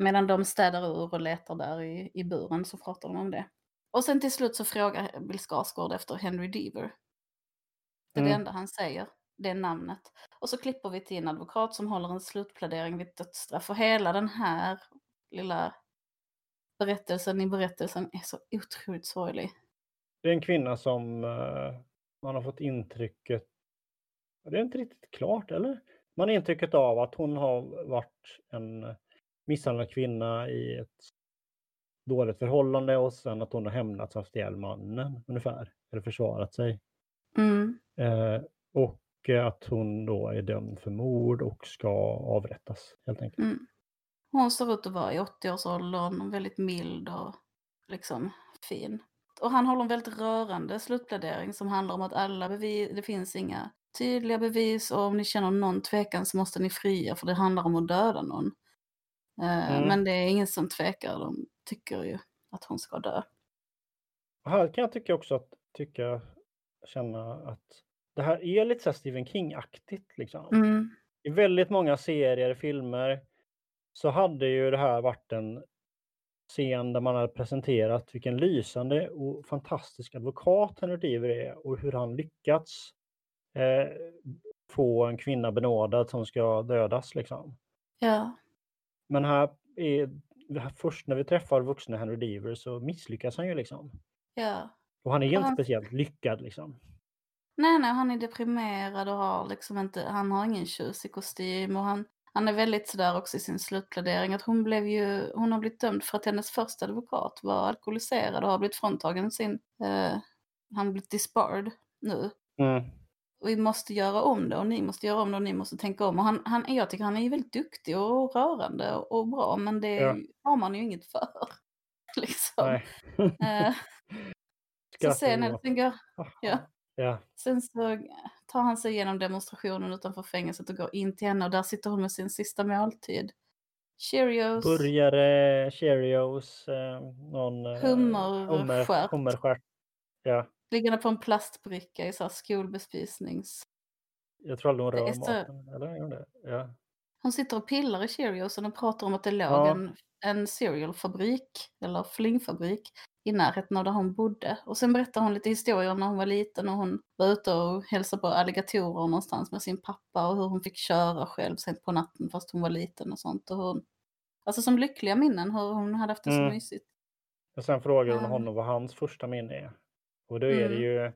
Medan de städar ur och letar där i, i buren så pratar de om det. Och sen till slut så frågar Bill Skarsgård efter Henry Deaver. Det är det Mm. enda han säger, det är namnet. Och så klipper vi till en advokat som håller en slutplädering vid dödsstraff. Och hela den här lilla berättelsen i berättelsen är så otroligt sorglig. Det är en kvinna som eh, man har fått intrycket, det är inte riktigt klart eller? Man har intrycket av att hon har varit en misshandlad kvinna i ett dåligt förhållande och sen att hon har hämnats och haft ihjäl mannen ungefär, eller försvarat sig. Mm. Eh, och att hon då är dömd för mord och ska avrättas helt enkelt. Mm. Hon ser ut att vara i 80-årsåldern, väldigt mild och liksom fin. Och han håller en väldigt rörande slutplädering som handlar om att alla bevis, det finns inga tydliga bevis och om ni känner någon tvekan så måste ni fria för det handlar om att döda någon. Eh, Mm. Men det är ingen som tvekar, de tycker ju att hon ska dö. Här kan jag tycka också att tycka, känna att det här är lite så Stephen King-aktigt liksom. Mm. I väldigt många serier, filmer, så hade ju det här varit en scen där man hade presenterat vilken lysande och fantastisk advokat Henry Deaver är och hur han lyckats eh, få en kvinna benådad som ska dödas liksom. Ja, Men här är, först när vi träffar vuxna Henry Deaver så misslyckas han ju liksom. ja. Och han är inte han- speciellt lyckad liksom. Nej, nej, han är deprimerad och har liksom inte, han har ingen tjusig kostym och han, han är väldigt sådär också i sin slutplädering att hon blev ju, hon har blivit dömd för att hennes första advokat var alkoholiserad och har blivit fråntagen sin, eh, han har blivit disbarred nu. Mm. Vi måste göra om det och ni måste göra om det och ni måste tänka om. Och han, han, jag tycker han är ju väldigt duktig och rörande och, bra men det Ja. har man ju inget för. liksom. Eh, så sen, Johan. sen, går, ja, Ja. sen så tar han sig igenom demonstrationen utanför fängelset och går in till henne och där sitter hon med sin sista måltid. Cheerios. Burgare, Cheerios, eh, någon... eh, Hummerstjärt. hummer- Hummerstjärt. Ja. Liggande på en plastbricka i så skolbespisnings... Jag tror aldrig hon rör så- maten. Eller gör hon det? Ja. Hon sitter och pillar i Cheeriosen och pratar om att det låg Ja. en, en cerealfabrik, eller flingfabrik, i närheten av där hon bodde. Och sen berättar hon lite historier när hon var liten och hon var ute och hälsade på alligatorer någonstans med sin pappa och hur hon fick köra själv sent på natten fast hon var liten och sånt. Och hur, alltså som lyckliga minnen, hur hon hade haft det så Mm. mysigt. Och sen frågar hon Ja. honom vad hans första minne är. Och då är det Mm. ju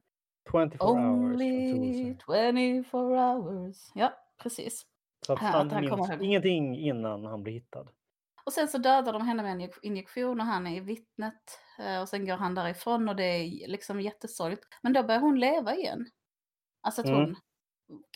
24 hours från Only Tulsa. 24 hours. Ja, precis. Så att han han minns ingenting innan han blir hittad. Och sen så dödar de henne med en injek- injektion och han är i vittnet. eh, Och sen går han därifrån och det är liksom jättesorgligt. Men då börjar hon leva igen. Alltså att Mm. hon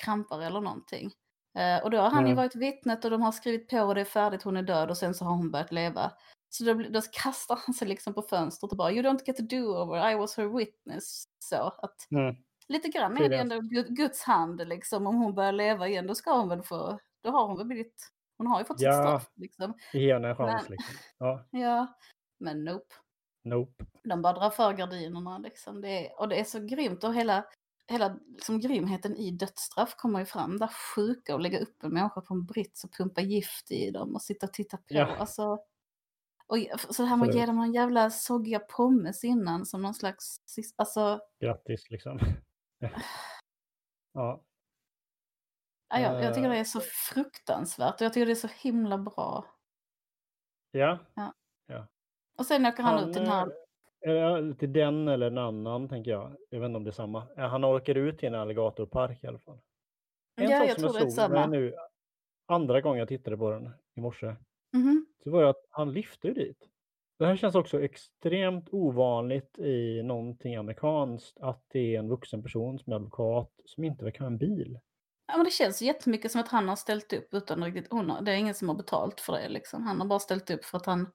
krampar eller någonting. Eh, Och då har han ju Mm. varit vittnet och de har skrivit på och det är färdigt, hon är död och sen så har hon börjat leva. Så då, då kastar han sig liksom på fönstret och bara you don't get to do over, I was her witness. Så att Mm. lite grann är det ändå Gud- Guds hand liksom. Om hon börjar leva igen då ska hon väl få, då har hon väl blivit, hon har ju fått sitt Ja. straff liksom. Ge henne en chans Men- liksom. Ja, Ja, men nope. nope. De bara drar för gardinerna liksom. Det är, och det är så grymt och hela, hela liksom, grymheten i dödsstraff kommer ju fram. Där sjuka och lägga upp en människa på en brits och pumpa gift i dem och sitta och titta på. Ja. Alltså, och, så det här med att ge dem någon jävla soggiga pommes innan som någon slags, alltså, Grattis liksom. ja. ja, jag, jag tycker det Eh. är så fruktansvärt och jag tycker det är så himla bra. Ja. Och sen åker han, ut till den här, eh, till den eller en annan tänker jag. Jag vet inte om det är samma. Han åker ut till en alligatorpark i alla fall. En ja sak jag som tror det är jag såg när jag samma. nu andra gången jag tittade på den i morse. Mhm. Så var det att han lyfte dit. Det här känns också extremt ovanligt i någonting amerikanskt. Att det är en vuxen person som är advokat som inte verkar ha en bil. Ja, men det känns jättemycket som att han har ställt upp utan riktigt, hon har, det är ingen som har betalt för det liksom. Han har bara ställt upp för att han,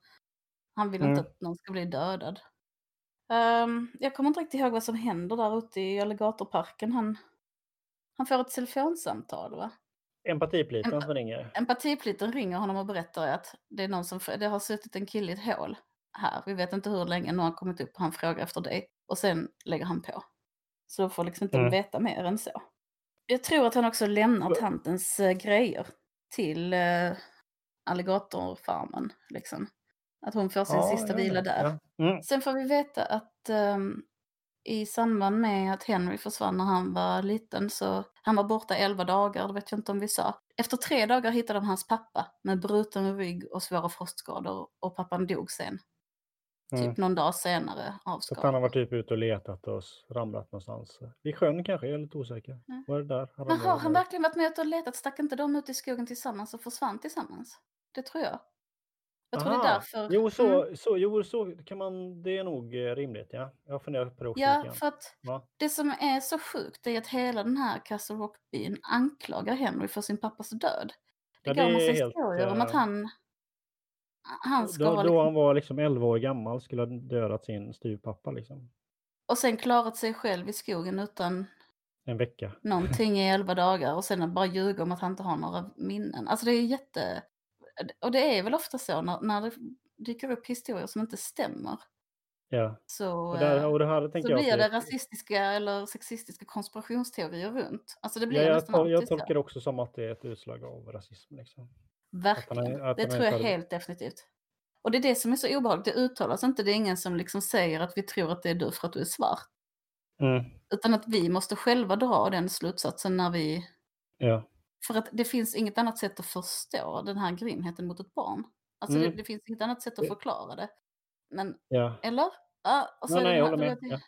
han vill Mm. inte att någon ska bli dödad. Ehm, jag kommer inte riktigt ihåg vad som händer där ute i alligatorparken. Han, han får ett telefonsamtal va? Empatipliten som ringer. Empatipliten ringer honom och berättar att det är någon som, det har suttit en kille i ett hål här. Vi vet inte hur länge, nu har han kommit upp och han frågar efter dig. Och sen lägger han på. Så de får liksom inte Mm. veta mer än så. Jag tror att han också lämnar tantens eh, grejer till eh, alligatorfarmen. Liksom. Att hon får sin Ja, sista vet vila där. Ja. Mm. Sen får vi veta att ehm, i samband med att Henry försvann när han var liten så han var borta 11 dagar, det vet jag inte om vi sa. Efter tre dagar hittade de hans pappa med bruten rygg och svåra frostskador och pappan dog sen. Mm. Typ någon dag senare av Så han har varit typ ute och letat och ramlat någonstans. Vid sjön kanske, jag är lite osäker. Mm. Var det där? Han Men har han verkligen varit med och letat? Stack inte de ut i skogen tillsammans och försvann tillsammans? Det tror jag. Jag tror det är Aha. därför. Jo, så, Mm. så, jo, så kan man, det är nog eh, rimligt, ja. Jag funderar på det också Ja, för att Ja. det som är så sjukt är att hela den här Castle Rock-byn anklagar Henry för sin pappas död. Det Ja, går en massa historier om att eh, han... Han ska Då, ha då liksom, han var liksom 11 år gammal skulle ha dödat sin styvpappa liksom. och sen klarat sig själv i skogen utan En vecka. någonting i elva dagar och sen bara ljuga om att han inte har några minnen. Alltså det är jätte... Och det är väl ofta så när, när det dyker upp historier som inte stämmer. Ja. Så, Och, där, eh, och det här så blir det rasistiska eller sexistiska konspirationsteorier runt. Alltså det blir Ja, jag, tol- jag tolkar det också som att det är ett utslag av rasism. Liksom. Verkligen. Att är- att det tror jag helt definitivt. Och det är det som är så obehagligt. Det uttalas inte. Det är ingen som liksom säger att vi tror att det är du för att du är svart. Mm. Utan att vi måste själva dra den slutsatsen när vi... Ja. För att det finns inget annat sätt att förstå den här grymheten mot ett barn. Alltså Mm. det, det finns inget annat sätt att förklara det. Men, ja. eller? Ja, och så Nej, nej, jag håller med. Ja.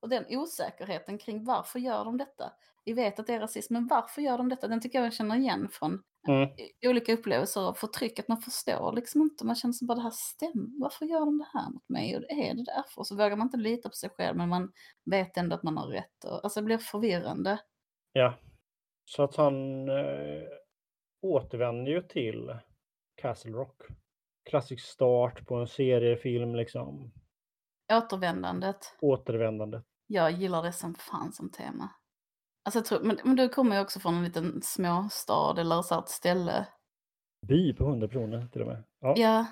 Och den osäkerheten kring varför gör de detta? Vi vet att det är rasism, men varför gör de detta? Den tycker jag jag känner igen från Mm. i- olika upplevelser av förtryck. Att man förstår liksom inte, man känner som bara det här stämmer. Varför gör de det här mot mig? Och är det därför? Så vågar man inte lita på sig själv, men man vet ändå att man har rätt. Och, alltså det blir förvirrande. Ja. Så att han eh, återvänder ju till Castle Rock. Klassisk start på en seriefilm liksom. Återvändandet. Återvändande. Jag gillar det som fan som tema. Alltså jag tror, men, men du kommer ju också från en liten småstad eller så ett ställe. By på 100 personer till och med. Ja. Ja.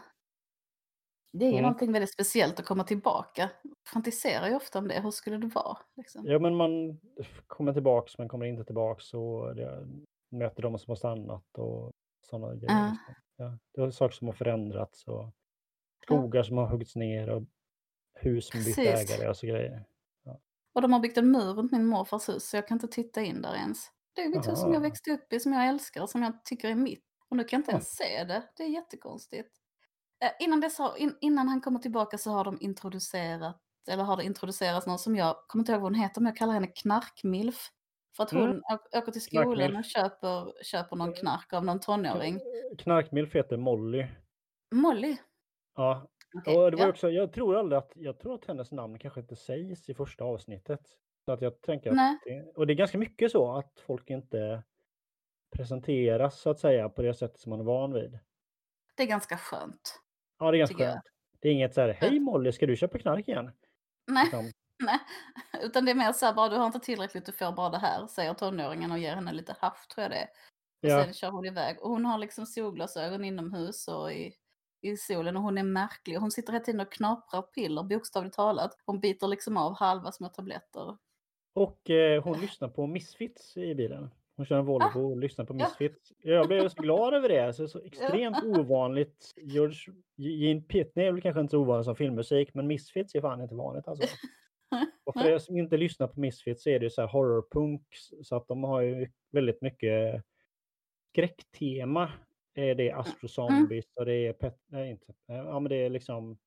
Det är ju Mm. någonting väldigt speciellt att komma tillbaka. Fantiserar ju ofta om det. Hur skulle det vara? Liksom? ja, men man kommer tillbaks men kommer inte tillbaks och det, möter de som har stannat och sådana grejer. Ja. liksom. Ja. Det är saker som har förändrats och skogar som har huggits ner och hus som bytt ägare och så grejer. Och de har byggt en mur runt min morfars hus så jag kan inte titta in där ens. Det är mitt hus som jag Aha. växte upp i, som jag älskar som jag tycker är mitt. Och nu kan jag inte Ja. ens se det. Det är jättekonstigt. Eh, innan, dess har, in, innan han kommer tillbaka så har de introducerat, eller har det introducerats någon som jag kommer inte ihåg vad hon heter, men jag kallar henne Knarkmilf. För att hon Mm. åker till skolan Knarkmilf. och köper, köper någon Mm. knark av någon tonåring. Knarkmilf heter Molly. Molly. Ja, Okej, och det var ja. också, jag tror aldrig att, jag tror att hennes namn kanske inte sägs i första avsnittet. Så att jag tänker att det, och det är ganska mycket så att folk inte presenteras så att säga på det sättet som man är van vid. Det är ganska skönt. Ja, det är ganska skönt. Det är inget så här, hej. Molly, ska du köpa knark igen? Nej. Utan, Nej, utan det är mer så här bara du har inte tillräckligt, du får bara det här, säger tonåringen och ger henne lite haft tror jag det är. Och Ja. sen kör hon iväg. Och hon har liksom solglasögon inomhus och i, i solen och hon är märklig. Hon sitter hela tiden och knaprar piller, bokstavligt talat. Hon biter liksom av halva små tabletter. och eh, hon lyssnar på Misfits i bilen. Hon kör en Volvo och lyssnar på Ah. Misfits. Jag blev så glad över det. Så, så extremt ovanligt. George Gene Pitney är väl kanske inte så ovanligt som filmmusik, men Misfits är fan inte vanligt alltså. Och för er som inte lyssnar på Misfits så är det ju så här horrorpunk, så att de har ju väldigt mycket skräcktema. Det är Astro Zombies och det är pet, nej, inte, eh, ja men det är liksom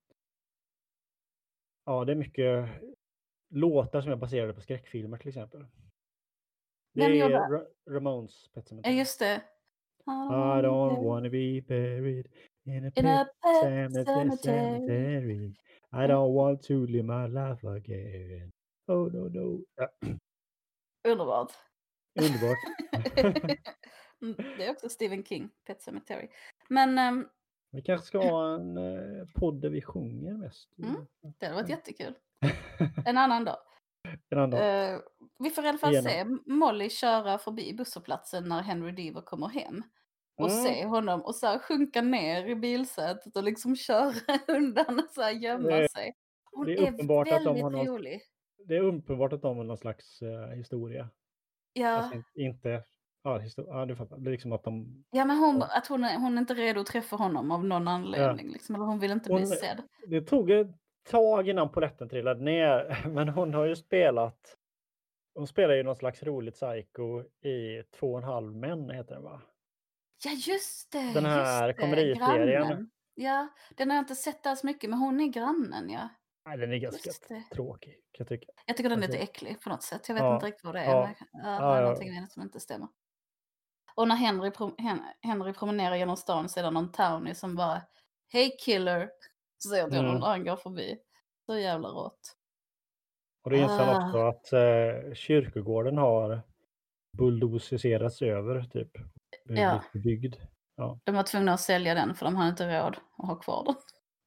Ja, det är mycket låtar som är baserade på skräckfilmer till exempel. Det Vem är? Ra- Ramones Pet Ja just det. I don't wanna be buried in a In pet pet cemetery. cemetery. I don't want to live my life again. Oh no no. Ja, Underbart. underbart. Mm, det är också Stephen King, Pet Cemetery. Men ehm, Vi kanske ska ha en eh, podd där vi sjunger mest. Mm. det hade varit jättekul. En annan dag. Eh, vi får i alla fall se Molly köra förbi busshållplatsen när Henry Deaver kommer hem. Och Mm. se honom och så här sjunka ner i bilsätet och liksom köra undan och så här gömma Det- sig. Hon det är, är uppenbart att de väldigt har något- rolig. Det är uppenbart att de har någon slags eh, historia. Ja, Alltså, in- inte... Ja, ja, du fattar. Det är liksom att de... ja men hon, Ja. att hon är, hon är inte redo att träffa honom av någon anledning. Liksom, eller hon vill inte bli Hon- sedd. Det tog ett tag innan polletten trillade ner, men hon har ju spelat... Hon spelar ju någon slags roligt psycho i Två och en halv män, heter den va? Ja just det! Den här komediserien. Ja, den har jag inte sett alls mycket men hon är grannen ja. Nej, den är ganska tråkig, kan jag tycka. Jag tycker den är Alltså- lite äcklig på något sätt. Jag vet Ja, inte riktigt vad det är. ja, men Ja, ja, någonting med det som inte stämmer. Och när Henry, prom- Hen- Henry promenerar genom stan så är det någon townie som bara Hej killer! Säger till honom Mm. när han går förbi. Så jävla rått. Och då inser han Ah. också att eh, kyrkogården har bulldozerats över, typ. Ja. Byggd. De var tvungna att sälja den för de hade inte råd att ha kvar den.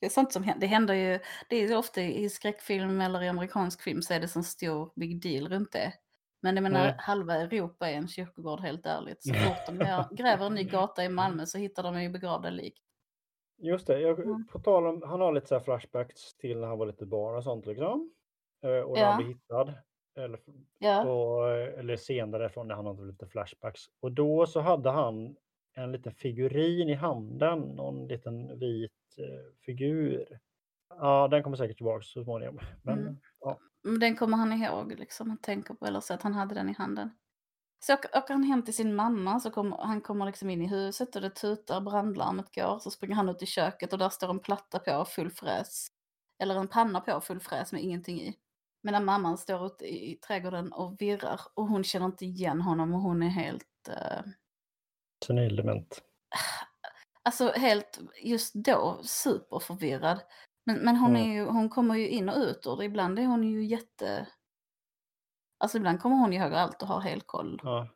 Det är sånt som händer. Det händer ju, det är ju ofta i skräckfilm eller i amerikansk film så är det sån stor big deal runt det. Men jag menar, Mm. halva Europa är en kyrkogård helt ärligt. Så fort de gräver en ny gata i Malmö så hittar de ju begravda lik. Just det, jag, Mm. på tal om, han har lite så här flashbacks till när han var lite barn och sånt liksom. Eh, Och när Ja. han blev hittad. Eller, Ja, och, eller senare från när han hade lite flashbacks. Och då så hade han en liten figurin i handen, någon liten vit eh, figur. Ja, den kommer säkert tillbaka så småningom. Men Mm. ja, men den kommer han ihåg liksom. Han tänker på eller så att han hade den i handen. Så åker, han hem till sin mamma så kommer han kommer liksom in i huset och det tutar, brandlarmet går. Så springer han ut i köket och där står en platta på full fräs. Eller en panna på full fräs med ingenting i. Medan mamman står ute i trädgården och virrar och hon känner inte igen honom och hon är helt... Uh... Senildement. Alltså helt, just då, superförvirrad. Men, men hon, är ju, hon kommer ju in och ut och ibland är hon ju jätte... Alltså ibland kommer hon ihåg allt och har helt koll. Ja.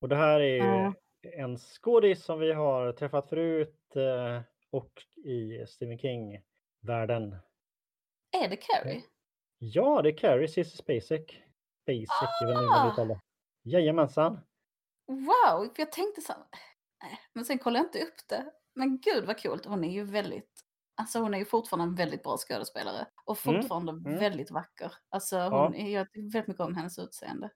Och det här är ju en skådis som vi har träffat förut eh, och i Stephen King-världen. Är det Carrie? Ja, det är Carrie, Cissi Spacek. Spacek, ah! jag vet inte hur man Jajamensan. Wow, för jag tänkte så Men sen kollade jag inte upp det. Men gud vad coolt. Hon är ju väldigt, alltså hon är ju fortfarande en väldigt bra skådespelare. Och mm, fortfarande mm. väldigt vacker. Alltså hon ja. jag tycker väldigt mycket om hennes utseende.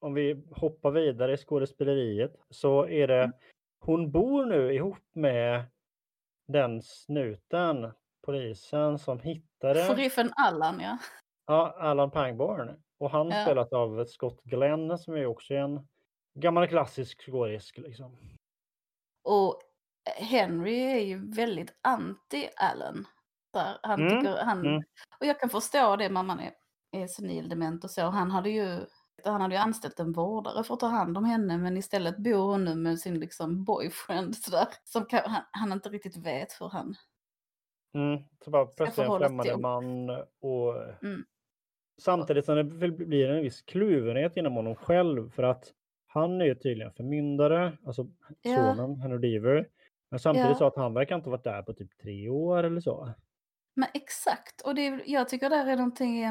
Om vi hoppar vidare i skådespeleriet så är det, mm. hon bor nu ihop med den snuten, polisen som hittade... Sheriffen Allan ja. Ja, Allan Pangborn. Och han ja. spelat av Scott Glenn som är också en gammal klassisk skådis. Liksom. Och Henry är ju väldigt anti-Allen. Han mm. tycker, han, mm. Och jag kan förstå det, mamman är, är senildement och så. Han hade ju han hade ju anställt en vårdare för att ta hand om henne men istället bor hon nu med sin liksom boyfriend sådär. Som kan, han, han inte riktigt vet hur han Mm, så bara plötsligt en främmande man och mm. samtidigt som det blir en viss kluvenhet inom honom själv för att han är ju tydligen förmyndare, alltså ja. sonen Henry Deaver. Men samtidigt ja. så att han verkar inte ha varit där på typ tre år eller så. Men exakt, och det, jag tycker det är någonting,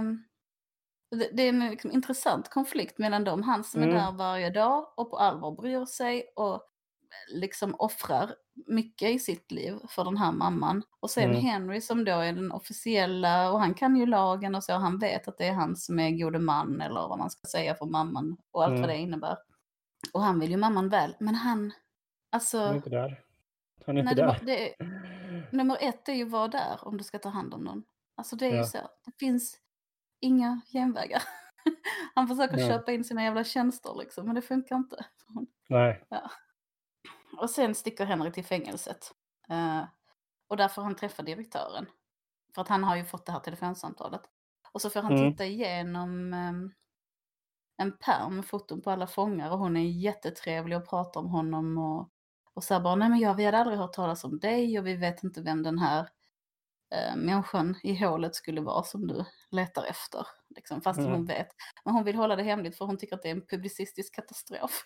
det, det är en liksom intressant konflikt mellan dem. Han som mm. är där varje dag och på allvar bryr sig och liksom offrar mycket i sitt liv för den här mamman. Och sen mm. Henry som då är den officiella och han kan ju lagen och så. Han vet att det är han som är gode man eller vad man ska säga för mamman och allt mm. vad det innebär. Och han vill ju mamman väl, men han, alltså... Han är inte där. Han är inte nej, där. Det, nummer ett är ju att vara där om du ska ta hand om någon. Alltså det är ja. ju så. Det finns inga genvägar. Han försöker nej. köpa in sina jävla tjänster liksom, men det funkar inte. Nej. Ja. Och sen sticker Henrik till fängelset. Uh, och där får han träffa direktören. För att han har ju fått det här telefonsamtalet. Och så får han mm. titta igenom um, en pärm med foton på alla fångar och hon är jättetrevlig och pratar om honom och, och så bara, nej men ja, vi hade aldrig hört talas om dig och vi vet inte vem den här eh, människan i hålet skulle vara som du letar efter. Liksom, fast mm. hon vet. Men hon vill hålla det hemligt för hon tycker att det är en publicistisk katastrof.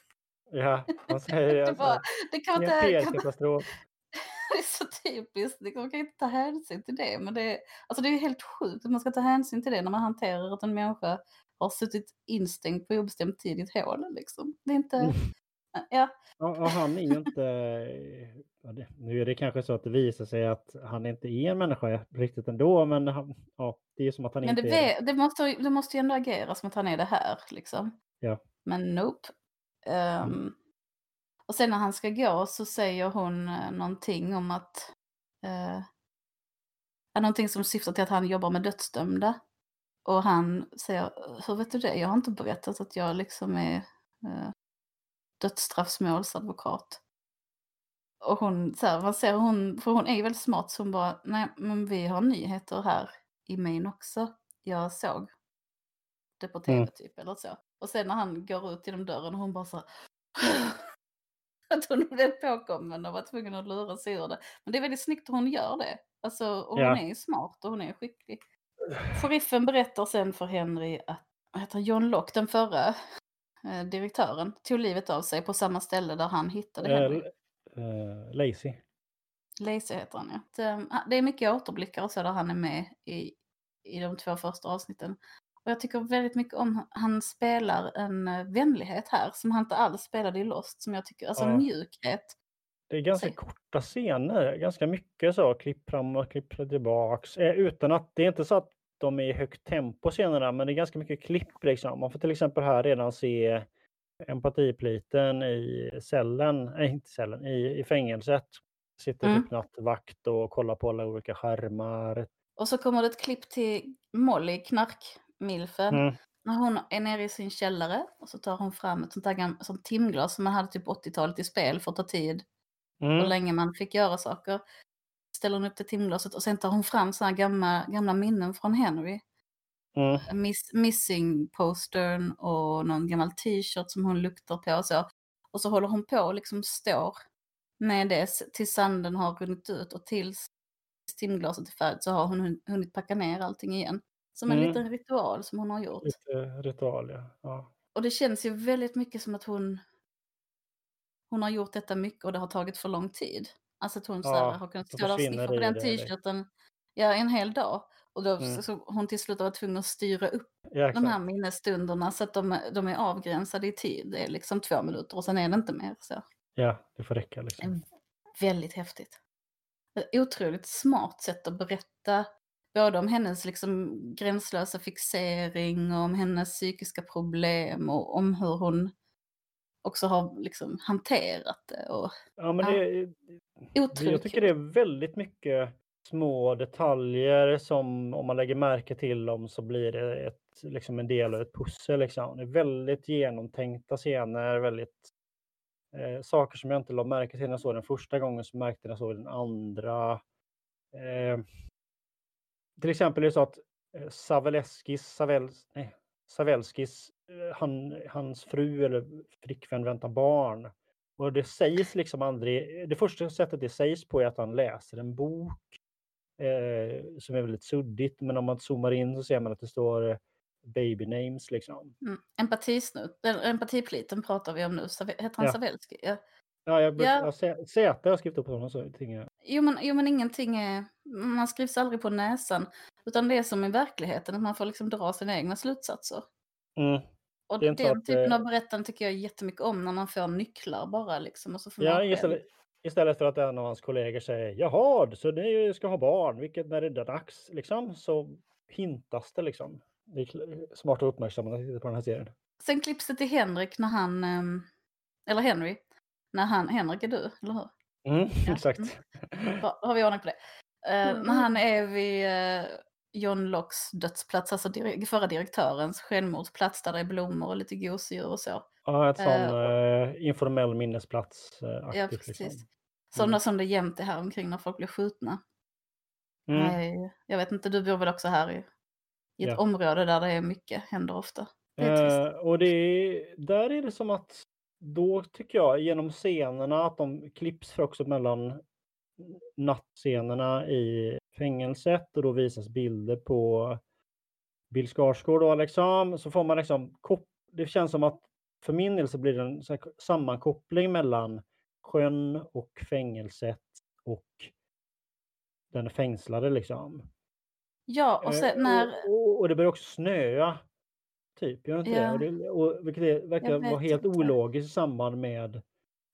Ja, man säger det. Alltså, det kan inte, det är så typiskt, man kan inte ta hänsyn till det. Men det är, alltså det är helt sjukt att man ska ta hänsyn till det när man hanterar att en människa har suttit instängd på obestämd tid i ett hål. Liksom. Det är inte... Mm. Ja. Och, han är ju inte... nu är det kanske så att det visar sig att han inte är en människa riktigt ändå, men han, ja, det är som att han men inte det, är... det. Måste, det måste ju ändå agera som att han är det här, liksom. Ja. Men nope. Um, mm. Och sen när han ska gå så säger hon uh, någonting om att... Uh, någonting som syftar till att han jobbar med dödsdömda. Och han säger, hur vet du det? Jag har inte berättat att jag liksom är eh, dödsstraffsmålsadvokat. Och hon, så här, man ser hon, för hon är ju väldigt smart, så hon bara, nej men vi har nyheter här i Maine också. Jag såg det på tv mm. typ eller så. Och sen när han går ut genom dörren och hon bara så att hon blev påkommen och var tvungen att lura sig ur det. Men det är väldigt snyggt att hon gör det. Alltså, och hon är smart och hon är skicklig. Sheriffen berättar sen för Henry att heter John Locke, den förra eh, direktören, tog livet av sig på samma ställe där han hittade Henry. Uh, uh, Lazy. Lazy heter han ja. Det, det är mycket återblickar och så där han är med i, i de två första avsnitten. Och jag tycker väldigt mycket om, han spelar en vänlighet här som han inte alls spelade i Lost, som jag tycker, alltså ja. mjukhet. Det är ganska så. korta scener, ganska mycket så, klipp fram och klipp tillbaks. Eh, utan att, det är inte så att de är i högt tempo scenerna, men det är ganska mycket klipp liksom. Man får till exempel här redan se empatipliten i cellen, nej inte cellen, i, i fängelset. Sitter mm. typ nattvakt och kollar på alla olika skärmar. Och så kommer det ett klipp till Molly, knarkmilfen. Mm. När hon är nere i sin källare och så tar hon fram ett sånt där som timglas som man hade typ 80-talet i spel för att ta tid mm. hur länge man fick göra saker. Ställer hon upp det timglaset och sen tar hon fram såna gamla, gamla minnen från Henry. Mm. miss, missing-postern och någon gammal t-shirt som hon luktar på och så. Och så håller hon på och liksom står med det tills sanden har runnit ut och tills timglaset är färdigt så har hon hun- hunnit packa ner allting igen. Som en Mm. liten ritual som hon har gjort. Lite ritual, ja. ja. Och det känns ju väldigt mycket som att hon hon har gjort detta mycket och det har tagit för lång tid. Alltså att hon så här, Ja, har kunnat stå där och sniffa på den t-shirten ja, en hel dag. Och då Mm. så hon till slut var tvungen att styra upp Ja, de här minnesstunderna så att de, är- de är avgränsade i tid. Det är liksom två minuter och sen är det inte mer. Så. Ja, det får räcka liksom. Väldigt häftigt. Otroligt smart sätt att berätta både om hennes liksom gränslösa fixering och om hennes psykiska problem och om hur hon också har liksom hanterat det. Och Ja, men Ja. det, jag tycker det är väldigt mycket små detaljer som om man lägger märke till dem så blir det ett, liksom en del av ett pussel. Liksom. Det är väldigt genomtänkta scener, väldigt eh, saker som jag inte la märke till när jag såg den första gången så märkte jag när jag såg den andra. Eh, till exempel är det så att eh, Saveleskis, Savels, nej, Savelskis, han, hans fru eller flickvän väntar barn. Och det sägs liksom aldrig, det första sättet det sägs på är att han läser en bok eh, som är väldigt suddigt, men om man zoomar in så ser man att det står eh, baby names liksom. Mm. Empatisnut, eller empatipliten pratar vi om nu. Heter han Ja. Savelski? Ja. Ja, jag, Ja. jag, Z har jag skrivit upp honom så ting Jo, men, jo men ingenting är, man skrivs aldrig på näsan. Utan det är som i verkligheten, att man får liksom dra sina egna slutsatser. Mm. Och den att, typen eh, av berättande tycker jag jättemycket om när man får nycklar bara liksom. Och så får Ja, istället, istället för att en av hans kollegor säger jaha, så ni ska ha barn, vilket när det är dags, liksom, så hintas det liksom. Det är smart att uppmärksamma när man tittar på den här serien. Sen klipps det till Henrik när han, ehm, eller Henry, när han, Henrik är du, eller hur? Mm, Ja, exakt. Bra, då har vi ordning på det. Mm. När han är vid eh, John Locks dödsplats, alltså dire- förra direktörens självmordsplats där det är blommor och lite gosedjur och så. Ja, ett sån Eh, eh, informell minnesplats. Eh, Ja, precis. liksom. Sådana Mm. som det jämt är här omkring när folk blir skjutna. Mm. Nej, jag vet inte, du bor väl också här i, i ett Ja. område där det är mycket, händer ofta. Det är. Eh, och det är, där är det som att då tycker jag genom scenerna att de klipps för också mellan nattscenerna i fängelset och då visas bilder på Bill Skarsgård då liksom, så får man liksom, det känns som att för min del så blir det en sammankoppling mellan sjön och fängelset och den fängslade liksom. Ja, och Eh, sen när... och, och det börjar också snöa. Typ, gör det inte det? Ja. Och det och, vilket är, verkar vara helt inte. ologiskt i samband med,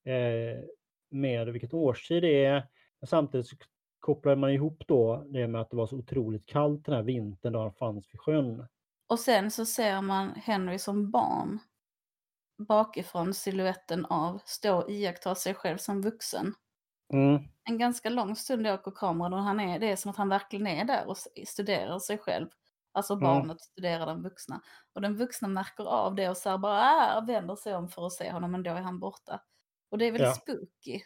eh, med vilket årstid det är. Samtidigt så kopplar man ihop då det med att det var så otroligt kallt den här vintern då han fanns vid sjön. Och sen så ser man Henry som barn bakifrån siluetten av stå och iaktta sig själv som vuxen. Mm. En ganska lång stund åker kameran och han är, det är som att han verkligen är där och studerar sig själv. Alltså Mm. barnet studerar den vuxna. Och den vuxna märker av det och så här bara ah, vänder sig om för att se honom men då är han borta. Och det är väldigt Ja. spooky.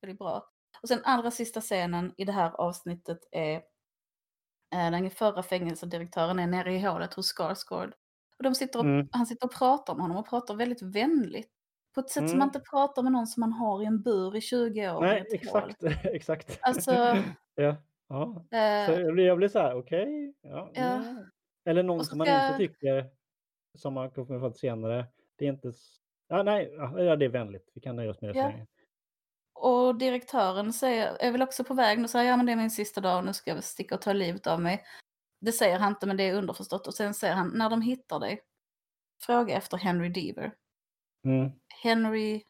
Väldigt bra. Och sen allra sista scenen i det här avsnittet är eh, den förra fängelsedirektören är nere i hålet hos Skarsgård. Och de sitter och, Mm. han sitter och pratar med honom och pratar väldigt vänligt. På ett sätt som Mm. man inte pratar med någon som man har i en bur i 20 år. Nej, exakt. exakt. Alltså, ja. Ja. Så Eh, jag blir, jag blir så här, okej. ja, Ja. mm. Eller någon så som man ska- inte tycker, som man kommer få senare, det är inte... Ja, nej, ja, ja, det är vänligt. Vi kan nöja oss med det Ja. så länge. Och direktören säger, är väl också på väg och säger ja men det är min sista dag och nu ska jag sticka och ta livet av mig. Det säger han inte men det är underförstått och sen säger han när de hittar dig, fråga efter Henry Deaver. Mm. Henry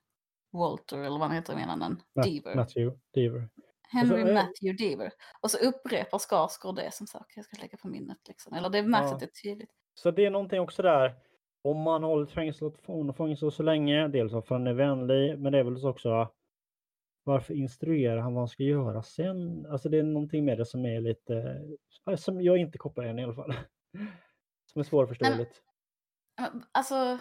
Walter eller vad han heter i mellannamn. Ma- Deaver. Matthew Deaver. Henry så, eh, Matthew Deaver. Och så upprepar Skarsgård det som sagt, jag ska lägga på minnet liksom. Eller det märks Ja. att det är tydligt. Så det är någonting också där. Om man fängelset från fängelse så länge, dels för att han är vänlig, men det är väl så också varför instruerar han vad han ska göra sen? Alltså det är någonting med det som är lite, som jag inte kopplar än i alla fall. Som är svårförståeligt. Men, Alltså,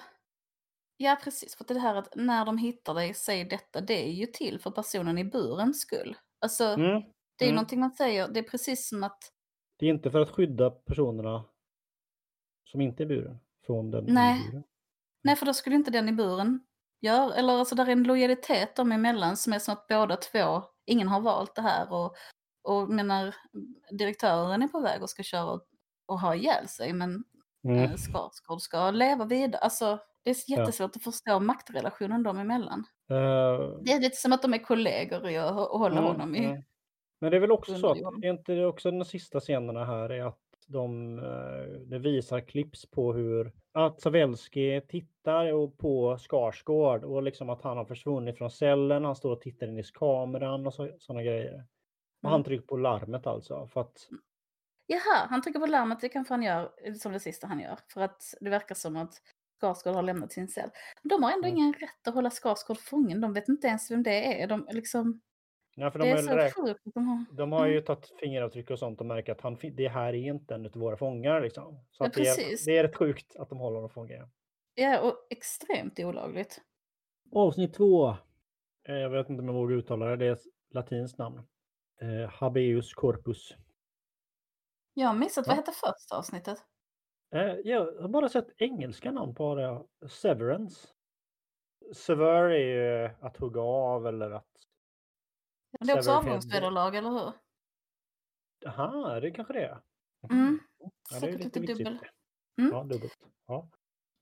ja precis. För det här att när de hittar dig, säg detta, det är ju till för personen i burens skull. Alltså, Mm. det är mm. någonting man säger, det är precis som att, Det är inte för att skydda personerna som inte är buren från den Nej. i buren. Nej, för då skulle inte den i buren göra, eller alltså där är en lojalitet dem emellan som är som att båda två, ingen har valt det här och, och menar, direktören är på väg och ska köra och, och ha ihjäl sig, men Mm. mm. Skarsgård ska leva vidare. Alltså, det är jättesvårt att förstå maktrelationen dem emellan. Eh, Det är lite som att de är kollegor i att hå- hålla Mm, honom i... mm. Men det är väl också så att, är inte det också de sista scenerna här är att de, eh, det visar klipps på hur att Savelski tittar på Skarsgård och liksom att han har försvunnit från cellen, han står och tittar in i kameran och sådana grejer. Och han Mm. trycker på larmet alltså för att Jaha, han trycker på larmet, det kanske han gör eh, som det sista han gör. För att det verkar som att Skarsgård har lämnat sin cell. De har ändå Mm. ingen rätt att hålla Skarsgård fången, de vet inte ens vem det är. De, liksom, Ja, för de det är har, så räk- sjukt att de har... de har ju Mm. tagit fingeravtryck och sånt och märker att han, det här är inte en av våra fångar. Liksom. Så Ja, att det, är, det är rätt sjukt att de håller honom fången. Ja, och extremt olagligt. Avsnitt två. Eh, Jag vet inte om jag vågar uttala det. Det är latinskt namn. Eh, habeus corpus. Jag har missat, Ja. vad hette första avsnittet? Eh, jag har bara sett engelska namn på det. Severance. Sever är ju att hugga av eller att... Det är också avgångsvederlag, eller hur? Aha, det kanske det är. Mm. Ja, det är Säkert lite lite dubbel. Mm. Ja, dubbelt. Ja.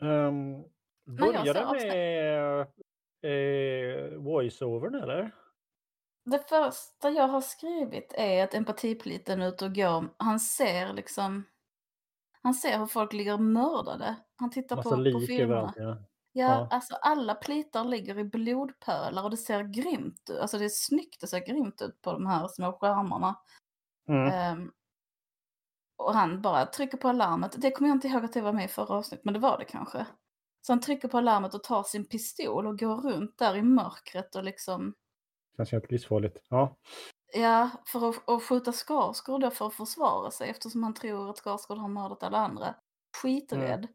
Um, avsnitt- med eh, voice-overn eller? Det första jag har skrivit är att empatipliten ute och går. Han ser liksom... Han ser hur folk ligger mördade. Han tittar Massa på, på lik filmerna. överallt. Ja. Ja, Ja. alltså alla plitar ligger i blodpölar och det ser grymt ut. Alltså det är snyggt, det ser grymt ut på de här små skärmarna. Mm. Ehm, och han bara trycker på alarmet. Det kommer jag inte ihåg att det var med i förra avsnittet, men det var det kanske. Så han trycker på alarmet och tar sin pistol och går runt där i mörkret och liksom, Känns helt livsfarligt. Ja. ja, för att, att skjuta Skarsgård då för att försvara sig eftersom han tror att Skarsgård har mördat alla andra. Skiträdd.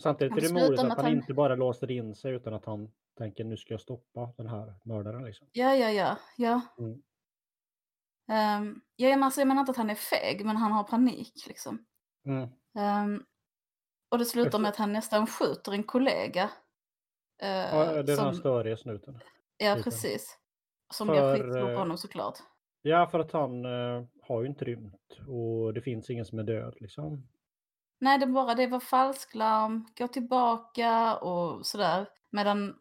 Samtidigt är det slutar modigt att att han han- inte bara låser in sig utan att han tänker nu ska jag stoppa den här mördaren. Liksom. Ja, ja, ja, ja. Mm. Um, ja, men alltså, jag menar inte att han är feg, men han har panik liksom. Mm. Ehm, och det slutar med att han nästan skjuter en kollega. eh, Ja, det är den som, störiga snuten. ja, precis. Som För, skitsvårt eh, på honom såklart. Ja, för att han eh, har ju inte rymt och det finns ingen som är död liksom. Nej, det, bara, det var falsklarm, gå tillbaka och sådär. Medan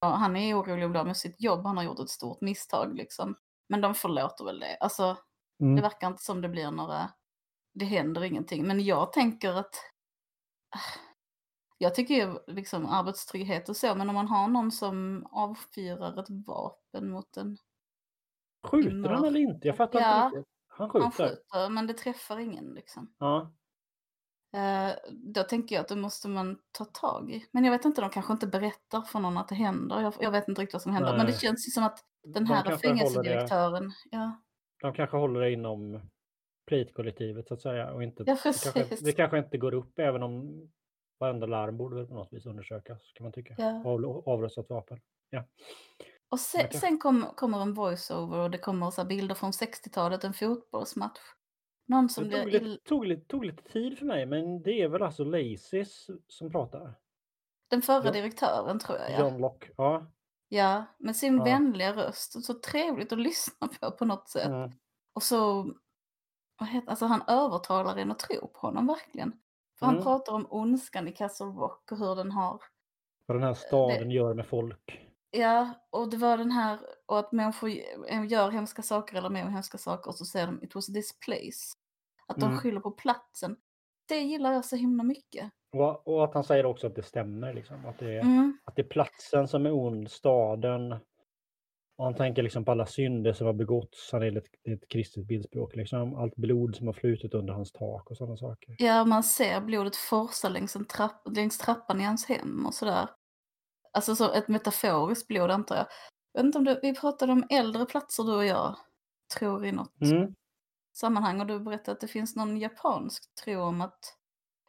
ja, han är orolig och blir med sitt jobb, han har gjort ett stort misstag liksom. Men de förlåter väl det. Alltså, Mm. det verkar inte som det blir några... Det händer ingenting. Men jag tänker att... Jag tycker ju liksom arbetstrygghet och så, men om man har någon som avfyrar ett vapen mot en... Skjuter han eller inte? Jag fattar Ja, inte riktigt. Han skjuter. Han skjuter, men det träffar ingen liksom. Ja. Eh, då tänker jag att det måste man ta tag i. Men jag vet inte, de kanske inte berättar för någon att det händer. Jag, jag vet inte riktigt vad som händer. Men det Nej. känns ju som att den De här fängelsedirektören... Ja, De kanske håller det inom plitkollektivet så att säga. Och inte, Ja, det, kanske, det kanske inte går upp även om varenda larm borde väl på något vis undersökas kan man tycka. Ja. Av, avrustat vapen. Och sen, Okej. sen kom, kommer en voiceover och det kommer så bilder från 60-talet, en fotbollsmatch. Någon som Det blir tog lite, tog, lite, tog lite tid för mig men det är väl alltså Lacys som pratar. Den förra Ja. direktören tror jag, ja. John Locke. Ja. Ja, med sin Ja. vänliga röst. Och Så trevligt att lyssna på på något sätt. Mm. Och så, vad heter, alltså han övertalar en att tro på honom verkligen. För han Mm. pratar om ondskan i Castle Rock och hur den har, Vad den här staden gör med folk. Ja, och det var den här, och att människor gör hemska saker eller mer hemska saker och så säger de it was this place. Att de Mm. skyller på platsen. Det gillar jag så himla mycket. Och, och att han säger också att det stämmer. Liksom. Att, det är, Mm. att det är platsen som är ond, staden. Och han tänker liksom på alla synder som har begåtts. Han är ett, ett kristet bildspråk. Liksom. Allt blod som har flutit under hans tak och sådana saker. Ja, man ser blodet forsa längs, en trapp, längs trappan i hans hem och sådär. Alltså så ett metaforiskt blod antar jag. Jag vet inte om du, vi pratade om äldre platser du och jag, tror i något Mm. sammanhang och du berättade att det finns någon japansk tro om att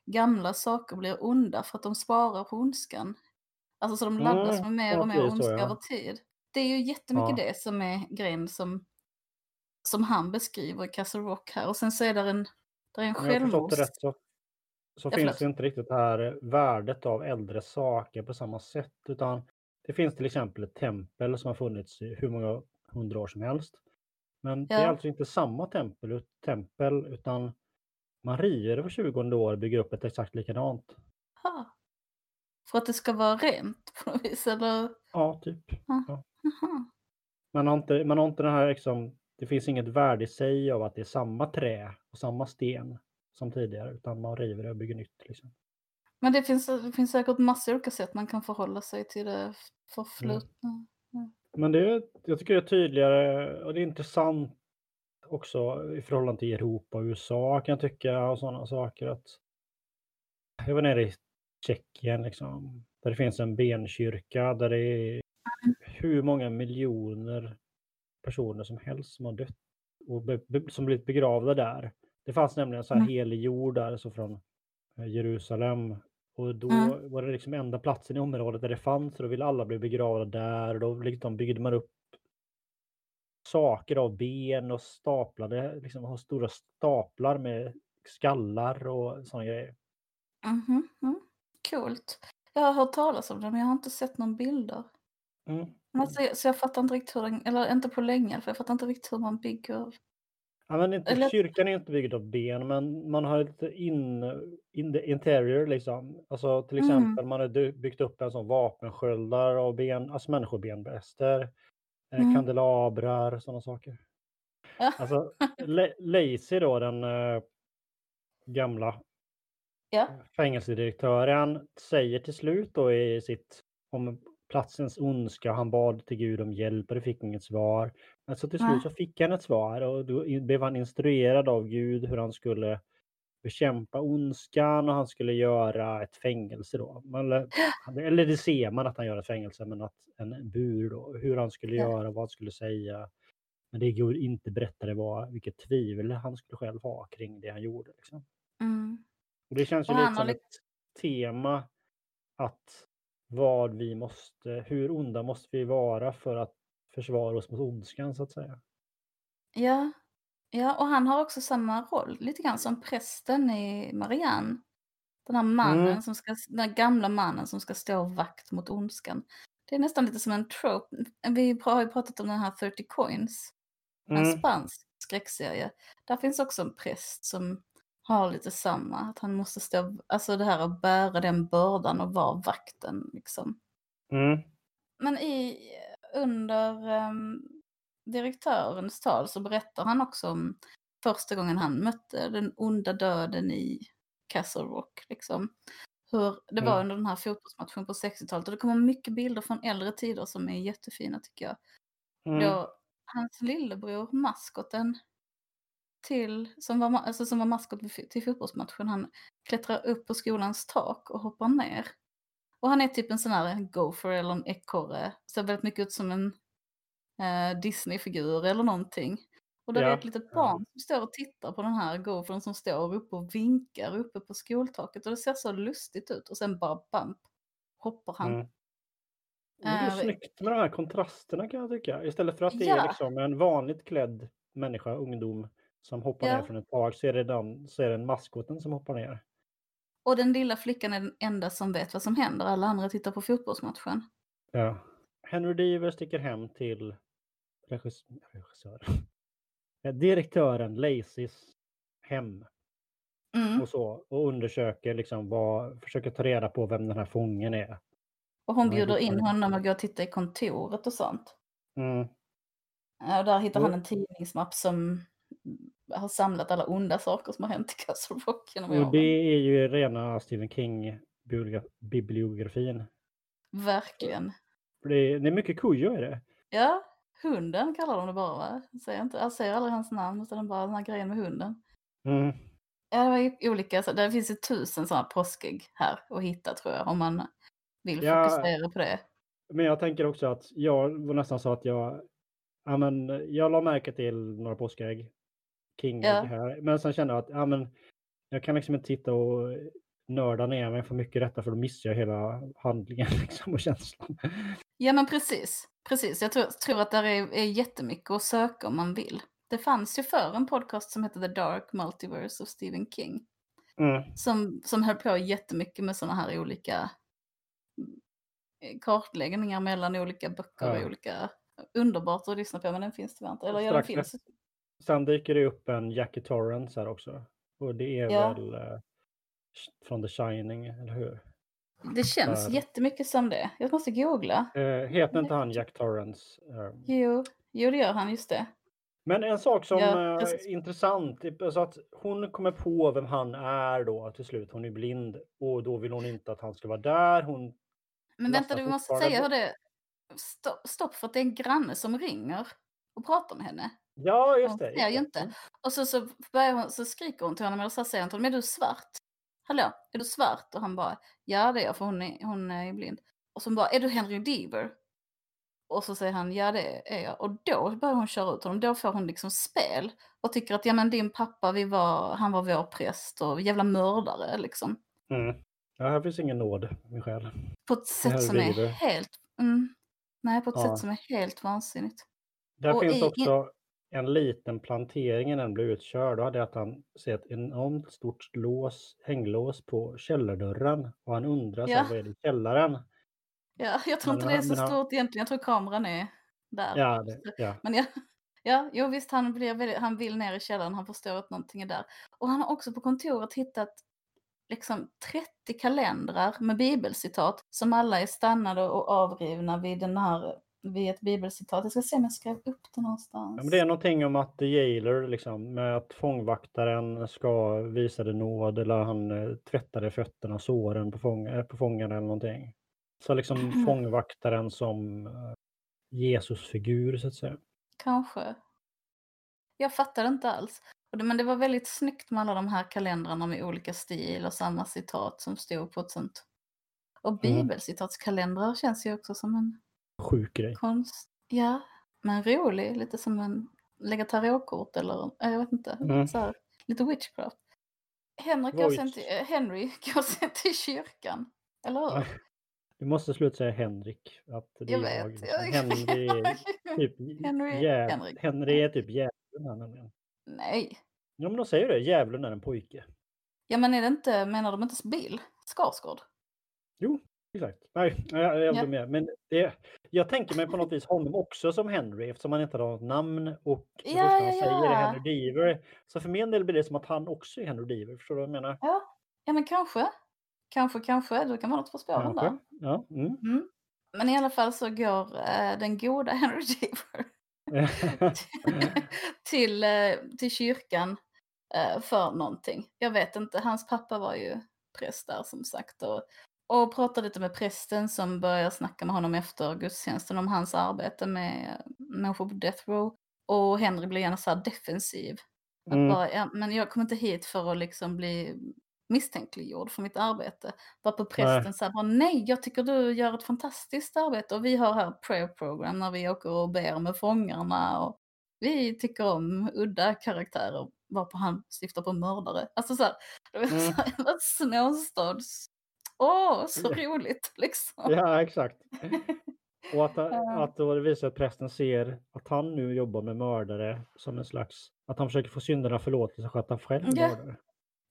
gamla saker blir onda för att de sparar på ondskan. Alltså så de laddas Mm, med mer och mer så, ondska ja. över tid. Det är ju jättemycket Ja. det som är grejen som, som han beskriver i Castle Rock här. Och sen så är där en, där är en självmords... rätt så, Ja, finns det inte riktigt det här värdet av äldre saker på samma sätt. Utan det finns till exempel ett tempel som har funnits i hur många hundra år som helst. Men det är Ja. alltså inte samma tempel, tempel utan man river det var 20 år och bygger upp ett exakt likadant. Ha. För att det ska vara rent på något vis, eller? Ja, typ. Aha. Man har inte, man har inte den här liksom, det finns inget värde i sig av att det är samma trä och samma sten som tidigare, utan man river det och bygger nytt. Liksom. Men det finns, det finns säkert massor olika sätt man kan förhålla sig till det förflutna. Men det, är- jag tycker det är tydligare och det är intressant också i förhållande till Europa och USA kan jag tycka och sådana saker. att Jag var nere i Tjeckien liksom, där det finns en benkyrka där det är hur många miljoner personer som helst som har dött och som blivit begravda där. Det fanns nämligen så här Mm. helig jord där, så från eh, Jerusalem. Och då Mm. var det liksom enda platsen i området där det fanns, och då ville alla bli begravda där. Och då liksom byggde man upp saker av ben och staplade, liksom har stora staplar med skallar och sådana grejer. Mhm, mm. Coolt. Jag har hört talas om det men jag har inte sett någon bilder. Mm. Alltså, så jag fattar inte riktigt hur den, eller inte på länge, för jag fattar inte riktigt hur man bygger. Ja, men inte, Eller- Kyrkan är inte byggd av ben, men man har lite in, in the interior liksom. Alltså till Mm. exempel man har byggt upp en sån vapensköldar av ben, alltså människobenbäster, eh, Mm. kandelabrar, sådana saker. Ja. Alltså Le- Lacey då, den eh, gamla Ja. fängelsedirektören, säger till slut då i sitt om platsens ondska, han bad till Gud om hjälp och det fick inget svar. Men så till slut så fick han ett svar och då blev han instruerad av Gud hur han skulle bekämpa ondskan och han skulle göra ett fängelse då. Man, eller det ser man att han gör ett fängelse, men att en bur då, hur han skulle göra, vad han skulle säga. Men det Gud inte berättade var vilket tvivel han skulle själv ha kring det han gjorde. Liksom. Mm. Och det känns ju lite som ett tema att vad vi måste, hur onda måste vi vara för att försvara oss mot ondskan så att säga. Ja. ja, och han har också samma roll, lite grann som prästen i Marianne. Den här mannen, Mm. som ska, den gamla mannen som ska stå vakt mot ondskan. Det är nästan lite som en trope. Vi har ju pratat om den här 30 coins. En Mm. spansk skräckserie. Där finns också en präst som har lite samma, att han måste stå, alltså det här att bära den bördan och vara vakten liksom. Mm. Men i, under um, direktörens tal så berättar han också om första gången han mötte den onda döden i Castle Rock. Liksom. Hur det var Mm. under den här fotbollsmatchen på 60-talet. Och det kommer mycket bilder från äldre tider som är jättefina tycker jag. Mm. Då hans lillebror, maskoten, till, som, var, alltså, som var maskot till fotbollsmatchen, han klättrar upp på skolans tak och hoppar ner. Och han är typ en sån här gopher eller en ekorre. Ser väldigt mycket ut som en eh, Disney-figur eller någonting. Och där är Ja, ett litet barn som står och tittar på den här gofern som står uppe och vinkar uppe på skoltaket. Och det ser så lustigt ut. Och sen bara bamp hoppar han. Mm. Det är Eh, snyggt med de här kontrasterna kan jag tycka. Istället för att det Ja. är liksom en vanligt klädd människa, ungdom, som hoppar Ja. ner från ett tak så är det, den, så är det maskoten som hoppar ner. Och den lilla flickan är den enda som vet vad som händer. Alla andra tittar på fotbollsmatchen. Ja. Henry Deaver sticker hem till regis regissör. Eh, direktören Lacys hem Mm. och så och undersöker liksom vad, försöker ta reda på vem den här fången är. Och hon bjuder in honom att gå och titta i kontoret och sånt. Mm. Och där hittar han en tidningsmapp som har samlat alla onda saker som har hänt i Castle Rock genom Och åren. det är ju rena Stephen King-bibliografin. Verkligen. Det, är, det är mycket Kujo i det. Ja, hunden kallar de det bara va? Säger inte, jag säger aldrig hans namn utan bara den här grejen med hunden. Mm. Ja, det var ju olika, så det finns ju tusen sådana påskägg här att hitta tror jag om man vill Ja. fokusera på det. Men jag tänker också att jag var nästan så att jag, ja men jag la märke till några påskägg, King Ja. här, men sen kände jag att ja men jag kan liksom inte titta och nörda ner mig för mycket i detta för då missar jag hela handlingen liksom och känslan. Ja men precis, precis. Jag tror, tror att det är, är jättemycket att söka om man vill. Det fanns ju för en podcast som hette The Dark Multiverse of Stephen King. Mm. som, som höll på jättemycket med sådana här olika mm, kartläggningar mellan olika böcker Ja. och olika... Underbart att lyssna på men den finns tyvärr inte. Eller ja, den finns. Sen dyker det upp en Jackie Torrance här också. Och det är Ja. väl eh, från The Shining, eller hur? Det känns Där. jättemycket som det. Jag måste googla. Eh, heter inte han Jack Torrance? Eh, Jo, jo det gör han, just det. Men en sak som Ja, eh, är intressant, typ, alltså att hon kommer på vem han är då till slut. Hon är blind och då vill hon inte att han ska vara där. Hon, Men vänta, du måste säga hur det... Stopp, stopp, för att det är en granne som ringer och pratar med henne. Ja, just Hon det. ser ju inte. Och så, så, börjar hon, så skriker hon till honom, eller så säger hon till honom, är du svart? Hallå, är du svart? Och han bara, ja det är jag, för hon är, hon är blind. Och så bara, är du Henry Deaver? Och så säger han, ja det är jag. Och då börjar hon köra ut honom, då får hon liksom spel. Och tycker att, ja men din pappa, vi var, han var vår präst och jävla mördare liksom. Mm. Ja, här finns ingen nåd, min själ. På ett sätt Henry som är Deaver. helt, mm, nej på ett Ja. sätt som är helt vansinnigt. Där Och finns i- också en liten plantering innan den blev utkörd. Då hade att han ser ett enormt stort lås, hänglås på källardörren. Och han undrar Ja. vad är det i källaren? Ja, jag tror Men inte det är så han- stort egentligen, jag tror kameran är där. Ja, det, ja. Men ja, ja jo visst han, blir väldigt, han vill ner i källaren, han förstår att någonting är där. Och han har också på kontoret hittat liksom 30 kalendrar med bibelcitat som alla är stannade och avrivna vid den här, vid ett bibelcitat. Jag ska se om jag skrev upp det någonstans. Ja, men det är någonting om att the jailer, liksom, med att fångvaktaren ska visa det nåd eller han eh, tvättade fötterna, såren på, fång, eh, på fångarna eller någonting. Så liksom fångvaktaren som eh, Jesusfigur så att säga. Kanske. Jag fattade inte alls. Men det var väldigt snyggt med alla de här kalendrarna med olika stil och samma citat som stod på ett sånt. Och Mm. bibelcitatskalendrar känns ju också som en Sjuk grej. konst. Ja, men rolig. Lite som en lägga tarotkort eller eh, jag vet inte. Mm. Här, lite witchcraft. Henrik går sen till, eh, Henry går sen till kyrkan. Eller hur? Du måste sluta säga Henrik. Att det Jag är vet. Jag- Henry är typ Henry- jäv... Henrik. Henry är typ djävulen här nämligen. Nej. Ja men de säger det, djävulen är en pojke. Ja men är det inte, menar de inte Bill Skarsgård? Exakt. Nej, jag, jag Ja. blir med. Men det, jag tänker mig på något vis honom också som Henry eftersom han inte har något namn och det Ja, första han ja, säger är. Henry Deaver. Så för min del blir det som att han också är Henry Deaver. Förstår du vad jag menar? Ja, ja men kanske. Kanske, kanske. Du kan vara något på spåren där. Kanske. Ja. Mm. Mm. Men i alla fall så går eh, den goda Henry Deaver till, eh, till kyrkan eh, för någonting. Jag vet inte, hans pappa var ju präst där som sagt. Och, och pratade lite med prästen som börjar snacka med honom efter gudstjänsten om hans arbete med människor på death row. Och Henry blir gärna så defensiv. Att Mm. bara, ja, men jag kommer inte hit för att liksom bli misstänkliggjord för mitt arbete. Bara på prästen så här, bara, nej, jag tycker du gör ett fantastiskt arbete och vi har här prayer program när vi åker och ber med fångarna och vi tycker om udda karaktärer varpå han syftar på mördare. Alltså så här, det var Mm. så här, Åh, så roligt liksom. ja, exakt. Och att, Ja. att då det visar att prästen ser att han nu jobbar med mördare som en slags, att han försöker få synderna förlåtelse så att han själv Ja, mördare.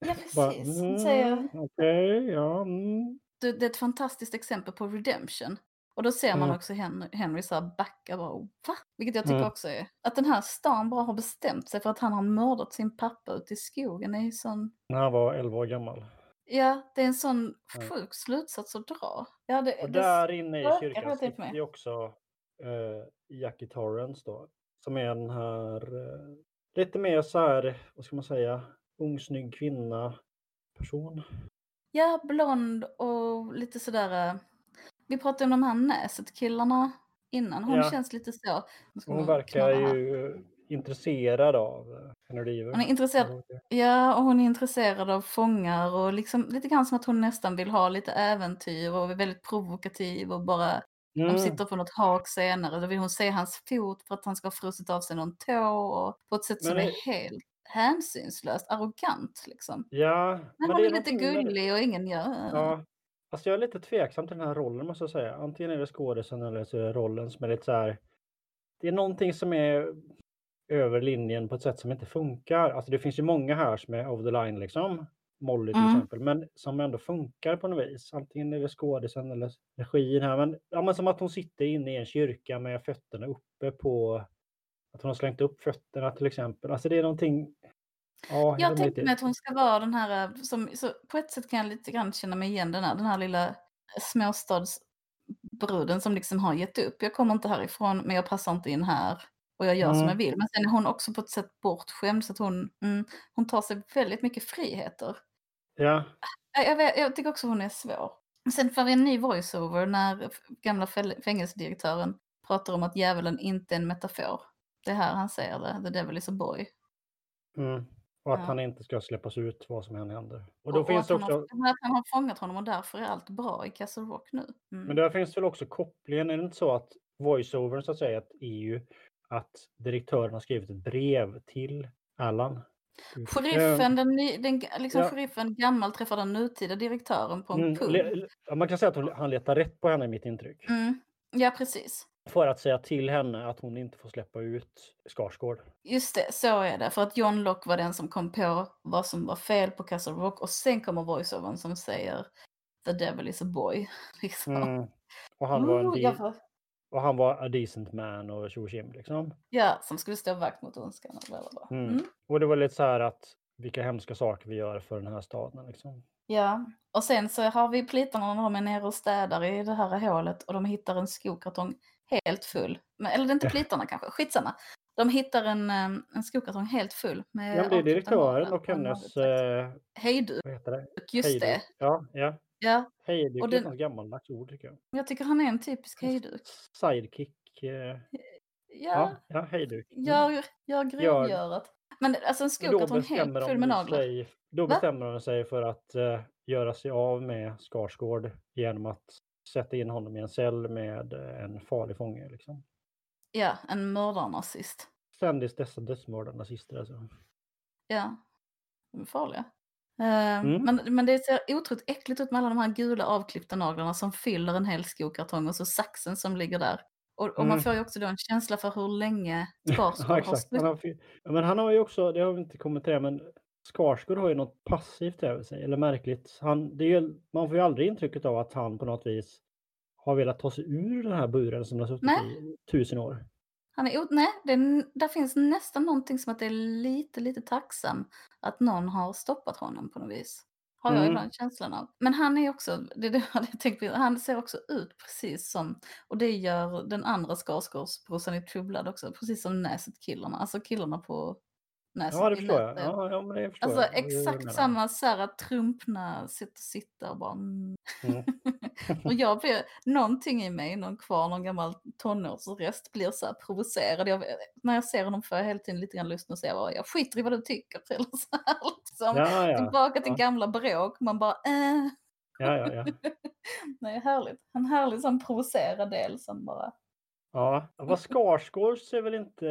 Ja, Bara, precis. Säger, mm, Okej, ja. Mm. det, det är ett fantastiskt exempel på redemption. Och då ser man också Henry, Henry så här backa bara, va? Vilket jag tycker Mm. också är, att den här stan bara har bestämt sig för att han har mördat sin pappa ute i skogen. Det är sån, När han var 11 år gammal. Ja, det är en sån Mm. sjuk slutsats att dra. Ja, det, Och det, där inne i kyrkan sitter ju också eh, Jackie Torrance då. Som är den här eh, lite mer så här, vad ska man säga, ung snygg kvinna person. Ja, blond och lite sådär, eh, vi pratade om de här Näset-killarna innan. Hon Ja. känns lite så. Hon verkar här. ju intresserad av eh, Henry Deaver. Hon är intresserad Ja, och hon är intresserad av fångar och liksom lite grann som att hon nästan vill ha lite äventyr och är väldigt provokativ och bara, Mm. de sitter på något hak senare, då vill hon se hans fot för att han ska ha frusit av sig någon tå och på ett sätt som Men är det- helt hänsynslöst, arrogant liksom. Ja, Men det hon är lite med det. gullig och ingen gör... Ja, alltså jag är lite tveksam till den här rollen måste jag säga. Antingen är det skådisen eller så är det rollen som är lite så här. Det är någonting som är över linjen på ett sätt som inte funkar. Alltså det finns ju många här som är over the line liksom. Molly till Mm. exempel, men som ändå funkar på något vis. Antingen är det skådisen eller regin här, men, ja, men som att hon sitter inne i en kyrka med fötterna uppe på, att hon har slängt upp fötterna till exempel. Alltså det är någonting, ja, Jag tänker inte. mig att hon ska vara den här, eh, som, så på ett sätt kan jag lite grann känna mig igen den här, den här lilla småstadsbruden som liksom har gett upp. Jag kommer inte härifrån men jag passar inte in här och jag gör som Mm. jag vill. Men sen är hon också på ett sätt bortskämd så att hon, mm, hon tar sig väldigt mycket friheter. Ja, Jag, jag, vet, jag tycker också hon är svår. Sen får vi en ny voiceover när gamla fängelsedirektören pratar om att djävulen inte är en metafor. Det är här han säger det, the devil is a boy. mm. och att Ja. han inte ska släppas ut vad som än händer. Och Och, då och finns att, det han också, har, att han har fångat honom och därför är allt bra i Castle Rock nu. Mm. men där finns väl också kopplingen, är det inte så att voiceovern så att säga att ju att direktören har skrivit ett brev till Allan? Sheriffen, den, den liksom ja. sheriffen gammal träffar den nutida direktören på en Mm, pub. man kan säga att hon, han letar rätt på henne i mitt intryck. Mm. Ja, precis. För att säga till henne att hon inte får släppa ut Skarsgård. Just det, så är det. För att John Locke var den som kom på vad som var fel på Castle Rock och sen kommer voiceovern som säger The devil is a boy. Liksom. Mm. Och, han var en Ooh, de- jag får- och han var a decent man och tjo liksom. Ja, som skulle stå vakt mot ondskan och bla bla bla. Mm. Mm. Och det var lite så här att vilka hemska saker vi gör för den här staden. Liksom. Ja, och sen så har vi plitarna de är nere och städar i det här hålet och de hittar en skokartong helt full. Eller det är inte plitarna kanske, skitsamma. De hittar en, eh, en skokartong helt full med Ja, det är direktören och hennes... Eh, Hejduk, just Hejduk. det. Ja, ja. Ja, Hejduk Och är den- ett gammaldags ord tycker jag. jag tycker han är en typisk hejduk. Sidekick. Eh, Ja, ja, ja, hejduk. Mm. gör, gör grovgörat. Men alltså en Och då skokartong helt full med naglar. sig, då Va? bestämmer de sig för att eh, göra sig av med Skarsgård genom att sätta in honom i en cell med eh, en farlig fånge. Liksom. Ja, en mördarnazist. Ständigt dessa dödsmördare nazister. Alltså. Ja, de är farliga. Eh, Mm. men, men det ser otroligt äckligt ut med alla de här gula avklippta naglarna som fyller en hel skokartong och så saxen som ligger där. Och, och man Mm. får ju också då en känsla för hur länge Ja, Skarsgård har exakt. Han suttit. har, ja, men han har ju också, det har vi inte kommenterat, men Skarsgård har ju något passivt över sig, eller märkligt. Han, det är man får ju aldrig intrycket av att han på något vis har velat ta sig ur den här buren som han har suttit Nej. i tusen år. Han är, nej, det är, där finns nästan någonting som att det är lite, lite tacksam att någon har stoppat honom på något vis. Har jag Mm. ibland känslan av. Men han är också, det det jag hade tänkt på, han ser också ut precis som, och det gör den andra Skarsgårdsbrorsan i True Blood också, precis som Näset-killarna, alltså killarna på Näset. Ja, det förstår jag. Ja, ja, men det förstår Alltså jag. Jag exakt menar. samma så här trumpna, sitta, sitta och bara mm. Mm. Och jag blir, någonting i mig, någon kvar, någon gammal tonårsrest blir så här provocerad. Jag, när jag ser honom får jag hela tiden lite grann lust att säga vad jag skiter i vad du tycker. Eller så här, liksom. Ja, ja. Tillbaka till ja. gamla bråk, man bara äh. Ja, ja, ja. Nej, härligt. En härlig sån provocerad del som bara, Ja, vad Skarsgård är väl inte,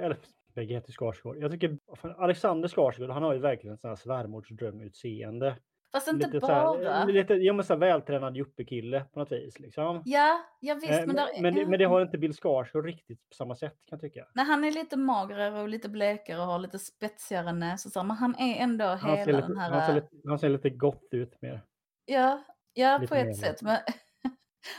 eller bägge heter Skarsgård. Jag tycker fan, Alexander Skarsgård, han har ju verkligen en sån här svärmorsdrömutseende. fast inte Lite, bara. här, lite ja, men så här vältränad yuppie-kille på något vis. Liksom. Ja, ja visst, Eh, men, där, men, det- men det har inte Bill Skarsgård riktigt på samma sätt kan jag tycka. Nej, han är lite magrare och lite blekare och har lite spetsigare näsa. så Men han är ändå Han hela lite, den här... han, ser lite, han ser lite gott ut mer. Ja, ja Lite på ett mer sätt. Men,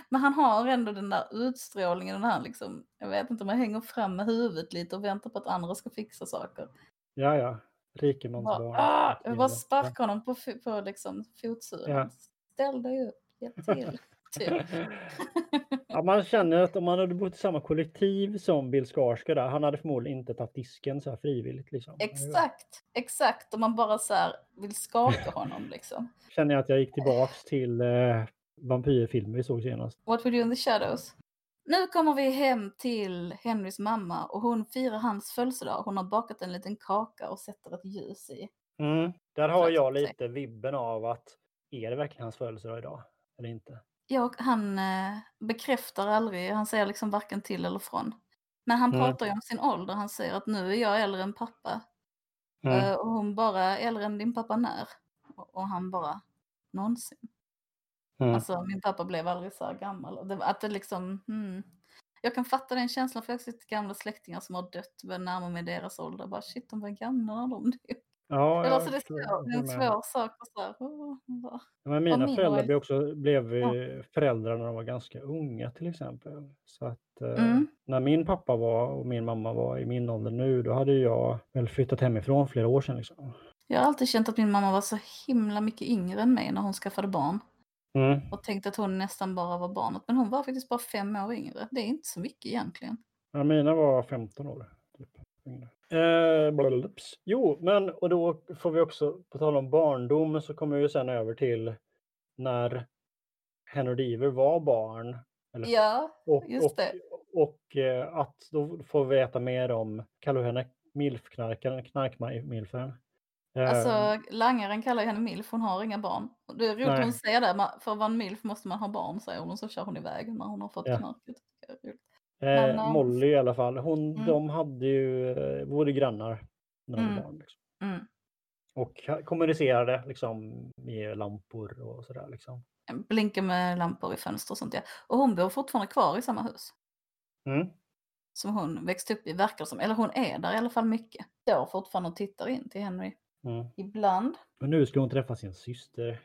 men han har ändå den där utstrålningen. Den här liksom, jag vet inte om han hänger fram med huvudet lite och väntar på att andra ska fixa saker. Ja, ja. Rikemansbarn. ah, jag bara sparkar honom på, på liksom fotsulan. Ja. Ställ dig upp, hjälp till. typ. ja, man känner att om han hade bott i samma kollektiv som Bill Skarsgård, där, han hade förmodligen inte tagit disken så här frivilligt. Liksom. Exakt, exakt. Om man bara så här vill skaka honom liksom. Känner jag att jag gick tillbaks till eh, vampyrfilmer vi såg senast. What we do in the shadows. Nu kommer vi hem till Henrys mamma och hon firar hans födelsedag. Hon har bakat en liten kaka och sätter ett ljus i. Mm. Där har jag lite vibben av att är det verkligen hans födelsedag idag? Eller inte? Ja, han eh, bekräftar aldrig, han säger liksom varken till eller från. Men han Mm. pratar ju om sin ålder, han säger att nu är jag äldre än pappa. Mm. Eh, och hon bara, äldre än din pappa när? Och, och han bara, någonsin. Mm. Alltså min pappa blev aldrig så gammal. Det, att det liksom, hmm. Jag kan fatta den känslan för jag har sett gamla släktingar som har dött, börjar närma mig deras ålder. Bara shit, de var gamla när de dog. Ja, Eller jag så det är, svår, det är en svår sak. Och så här, vad- Men mina min föräldrar blev också blev Ja. föräldrar när de var ganska unga till exempel. Så att eh, Mm. när min pappa var och min mamma var i min ålder nu, då hade jag väl flyttat hemifrån flera år sedan. Liksom. Jag har alltid känt att min mamma var så himla mycket yngre än mig när hon skaffade barn. Mm. Och tänkte att hon nästan bara var barnet. Men hon var faktiskt bara fem år yngre. Det är inte så mycket egentligen. Ja, mina var 15 år. Typ, eh, jo, men och då får vi också, på tal om barndom, så kommer vi sen över till när Henry Deaver var barn. Eller, Ja, och, just och, det. Och eh, att då får vi veta mer om, kallar vi henne milfknarkaren, knarkmilfen. Alltså langaren kallar henne milf, hon har inga barn. Det är roligt Nej. hon säger det, för att vara en milf måste man ha barn säger hon och så kör hon iväg när hon har fått Ja. knarket. Roligt. eh, men, eh, Molly i alla fall, hon, Mm. de hade ju, eh, vore grannar när de var Mm. barn. Liksom. Mm. Och kommunicerade liksom med lampor och sådär. Liksom. Blinkar med lampor i fönster och sånt ja. Och hon bor fortfarande kvar i samma hus. Mm. Som hon växte upp i verkar som. Eller hon är där i alla fall mycket. Står fortfarande och tittar in till Henry. Mm. Ibland. Men nu ska hon träffa sin syster.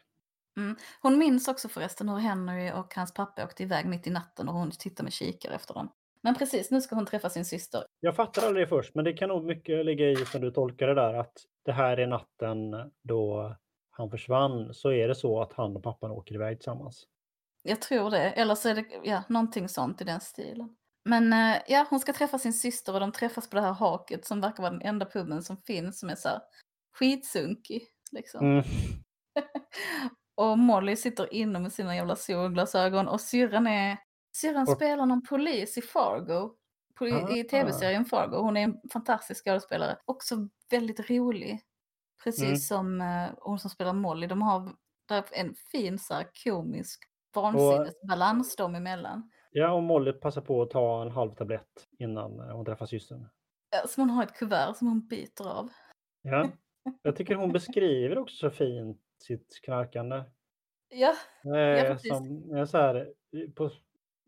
Hon minns också förresten hur Henry och hans pappa åkte iväg mitt i natten och hon tittar med kikare efter dem. Men precis, nu ska hon träffa sin syster. Jag fattar aldrig det först, men det kan nog mycket ligga i som du tolkar det där att det här är natten då han försvann. Så är det så att han och pappan åker iväg tillsammans. Jag tror det. Eller så är det ja, någonting sånt i den stilen. Men eh, ja, hon ska träffa sin syster och de träffas på det här haket som verkar vara den enda puben som finns som är så här skitsunkig. Liksom. Mm. och Molly sitter inne med sina jävla solglasögon och syrran är... Syrran Och- spelar någon polis i Fargo. På, i, I Ah. tv-serien Fargo. Hon är en fantastisk skådespelare. Också väldigt rolig. Precis Mm. som eh, hon som spelar Molly. De har en fin så här, komisk vansinnesbalans dem emellan. Ja, och Molly passar på att ta en halv tablett innan eh, hon träffar systern. Eh, Som hon har ett kuvert som hon biter av. Ja, jag tycker hon beskriver också så fint sitt knarkande. Ja, Eh, precis. som är så här, eh, på,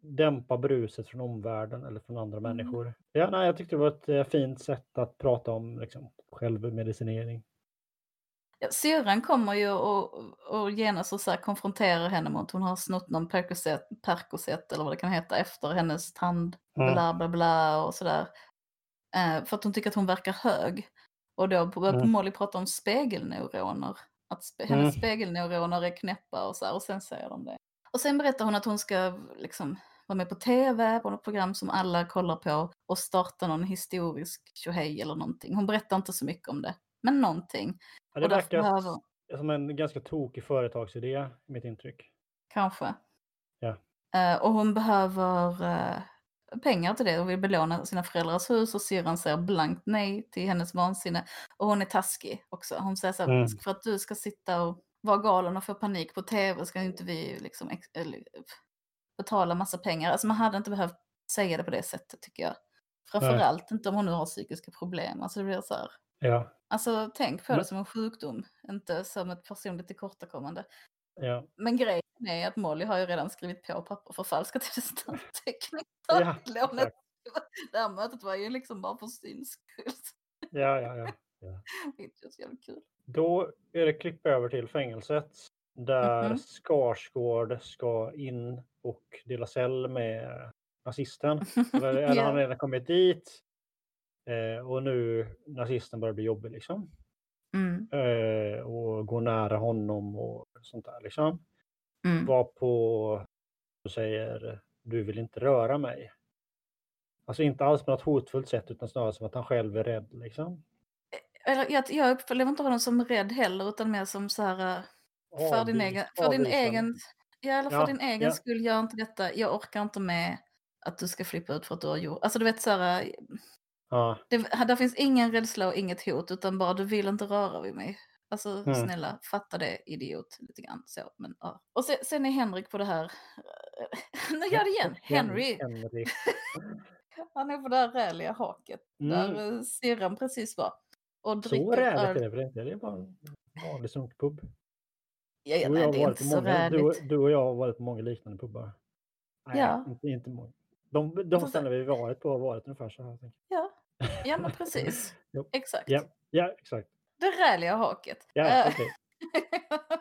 dämpa bruset från omvärlden eller från andra Mm. människor. Ja, nej, jag tyckte det var ett eh, fint sätt att prata om liksom, självmedicinering. Ja, syrran kommer ju och, och genast och så konfronterar henne mot att hon har snott någon Percocet, Percocet eller vad det kan heta efter hennes tand, Mm. bla bla bla och sådär. Eh, för att hon tycker att hon verkar hög. Och då börjar Mm. Molly prata om spegelneuroner. Att spe, hennes Mm. spegelneuroner är knäppa och så här, och sen säger de det. Och sen berättar hon att hon ska liksom vara med på tv, på något program som alla kollar på och starta någon historisk tjohej eller någonting. Hon berättar inte så mycket om det, men någonting. Ja, det verkar behöver, som en ganska tokig företagsidé, mitt intryck. Kanske. Ja. Eh, och hon behöver eh, pengar till det och vill belåna sina föräldrars hus och syrran säger blankt nej till hennes vansinne. Och hon är taskig också. Hon säger så här, Mm. för att du ska sitta och vara galen och få panik på tv ska inte vi liksom betala massa pengar. Alltså man hade inte behövt säga det på det sättet tycker jag. Framförallt inte om hon nu har psykiska problem. Alltså det blir så här. Ja, Alltså tänk på det som en sjukdom, inte som ett personligt tillkortakommande. Ja. Men grejen är att Molly har ju redan skrivit på papper för falska testamenteckningar. Ja, exakt. Det här mötet var ju liksom bara för syns skull. ja, ja, ja. Det är så jävla kul. Då är det klipp över till fängelset där Mhm. Skarsgård ska in och dela cell med nazisten. Eller, eller han Ja. har redan kommit dit. Eh, och nu nazisten börjar bli jobbig liksom. Mm, Eh, och går nära honom och sånt där liksom. mm. Var på och säger du vill inte röra mig. Alltså inte alls på något hotfullt sätt utan snarare som att han själv är rädd liksom. Eller, jag, jag upplever inte honom som rädd heller utan mer som så här. eh, För din egen, för din egen, ja, eller för Ja, din egen ja. skull, gör inte detta. Jag orkar inte med att du ska flippa ut för att du har gjort. Alltså du vet så här. eh, Ja, Det, där finns ingen rädsla och inget hot utan bara du vill inte röra vid mig. Alltså Mm. snälla, fatta det idiot lite grann. Så, men, ja. Och sen, sen är Henrik på det här, nu gör det igen, Henry, Henry. han är på det här räliga haket Mm. där eh, syrran precis var. Och Så dricker räligt öl. är det väl inte? Det är bara en vanlig sunkpub. Ja, ja, Du och nej, jag det är inte så många, du, räligt. du och jag har varit på många liknande pubbar. Nej, Ja. inte, inte många. De, de ställen vi varit på har varit ungefär så här. Ja, ja men precis. Exakt. Ja, ja, exakt. Det räliga haket. Ja, Eh, okej.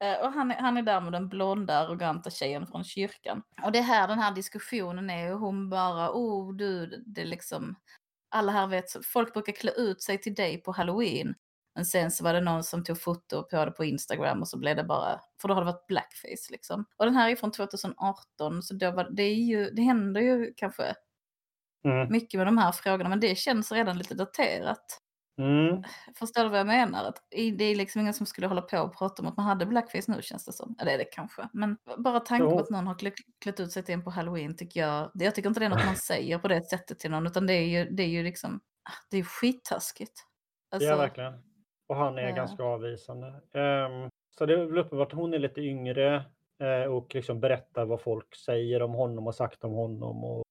Eh, och han, är- han är där med den blonda arroganta tjejen från kyrkan. Och det är här den här diskussionen är och hon bara, oh du, det är liksom, alla här vet, folk brukar klä ut sig till dig på halloween. Men sen så var det någon som tog foto på det på Instagram och så blev det bara, för då har det varit blackface liksom. Och den här är från 2018 så då var, det är ju, det händer ju kanske Mm. mycket med de här frågorna men det känns redan lite daterat. Mm. Förstår du vad jag menar? Att det är liksom ingen som skulle hålla på och prata om att man hade blackface nu känns det som. Ja, det är det kanske. Men bara tanken på att någon har klä- klätt ut sig till en på halloween tycker jag, jag tycker inte det är något man säger på det sättet till någon utan det är ju, det är ju liksom, ah, det är skittaskigt. Alltså, Ja, verkligen. Och han är Ja. ganska avvisande. Ehm, så det är väl uppenbart att hon är lite yngre eh, och liksom berättar vad folk säger om honom och sagt om honom. Och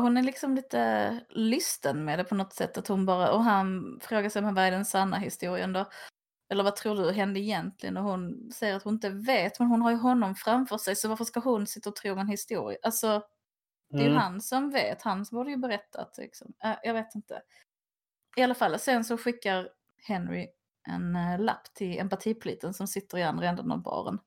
hon är liksom lite lysten med det på något sätt. Att hon bara, och han frågar sig, men vad är den sanna historien då? Eller vad tror du hände egentligen? Och hon säger att hon inte vet, men hon har ju honom framför sig, så varför ska hon sitta och tro en historia? Alltså, det är ju Mm. han som vet, han borde ju berättat. Liksom. Äh, jag vet inte. I alla fall, sen så skickar Henry en eh, lapp till empatipoliten som sitter i andra änden av baren.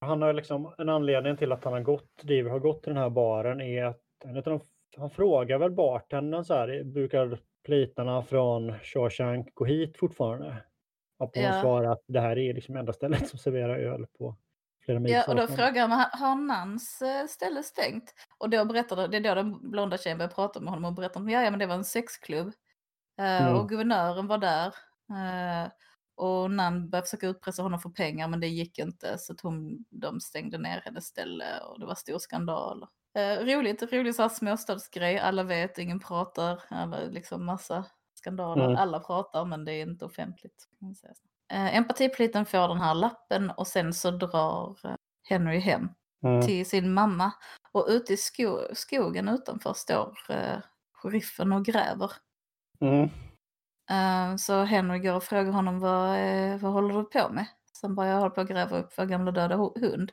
Han har liksom en anledning till att han har gått, Driver har gått till den här baren är att en utav de, han frågar väl bartendern så här, brukar plitarna från Shawshank gå hit fortfarande? Och hon Ja. svarar att det här är liksom enda stället som serverar öl på flera mils Ja, och då frågar han, "Ha- har Nans eh, ställe stängt? Och då berättar det är då den blonda tjejen börjar prata med honom och berättar om, ja, ja men det var en sexklubb. Eh, Mm. Och guvernören var där. Eh, och Nan började försöka utpressa honom för pengar men det gick inte så att hon, de stängde ner hennes ställe och det var stor skandal. Eh, roligt, rolig så här småstadsgrej, alla vet, ingen pratar, alla, liksom massa skandaler, Mm. alla pratar men det är inte offentligt. Kan säga. Eh, empatipoliten får den här lappen och sen så drar eh, Henry hem Mm. till sin mamma. Och ute i sko skogen utanför står eh, sheriffen och gräver. Mm. Eh, så Henry går och frågar honom vad, eh, vad håller du på med? Sen bara jag håller på att gräva upp vår gamla döda hund.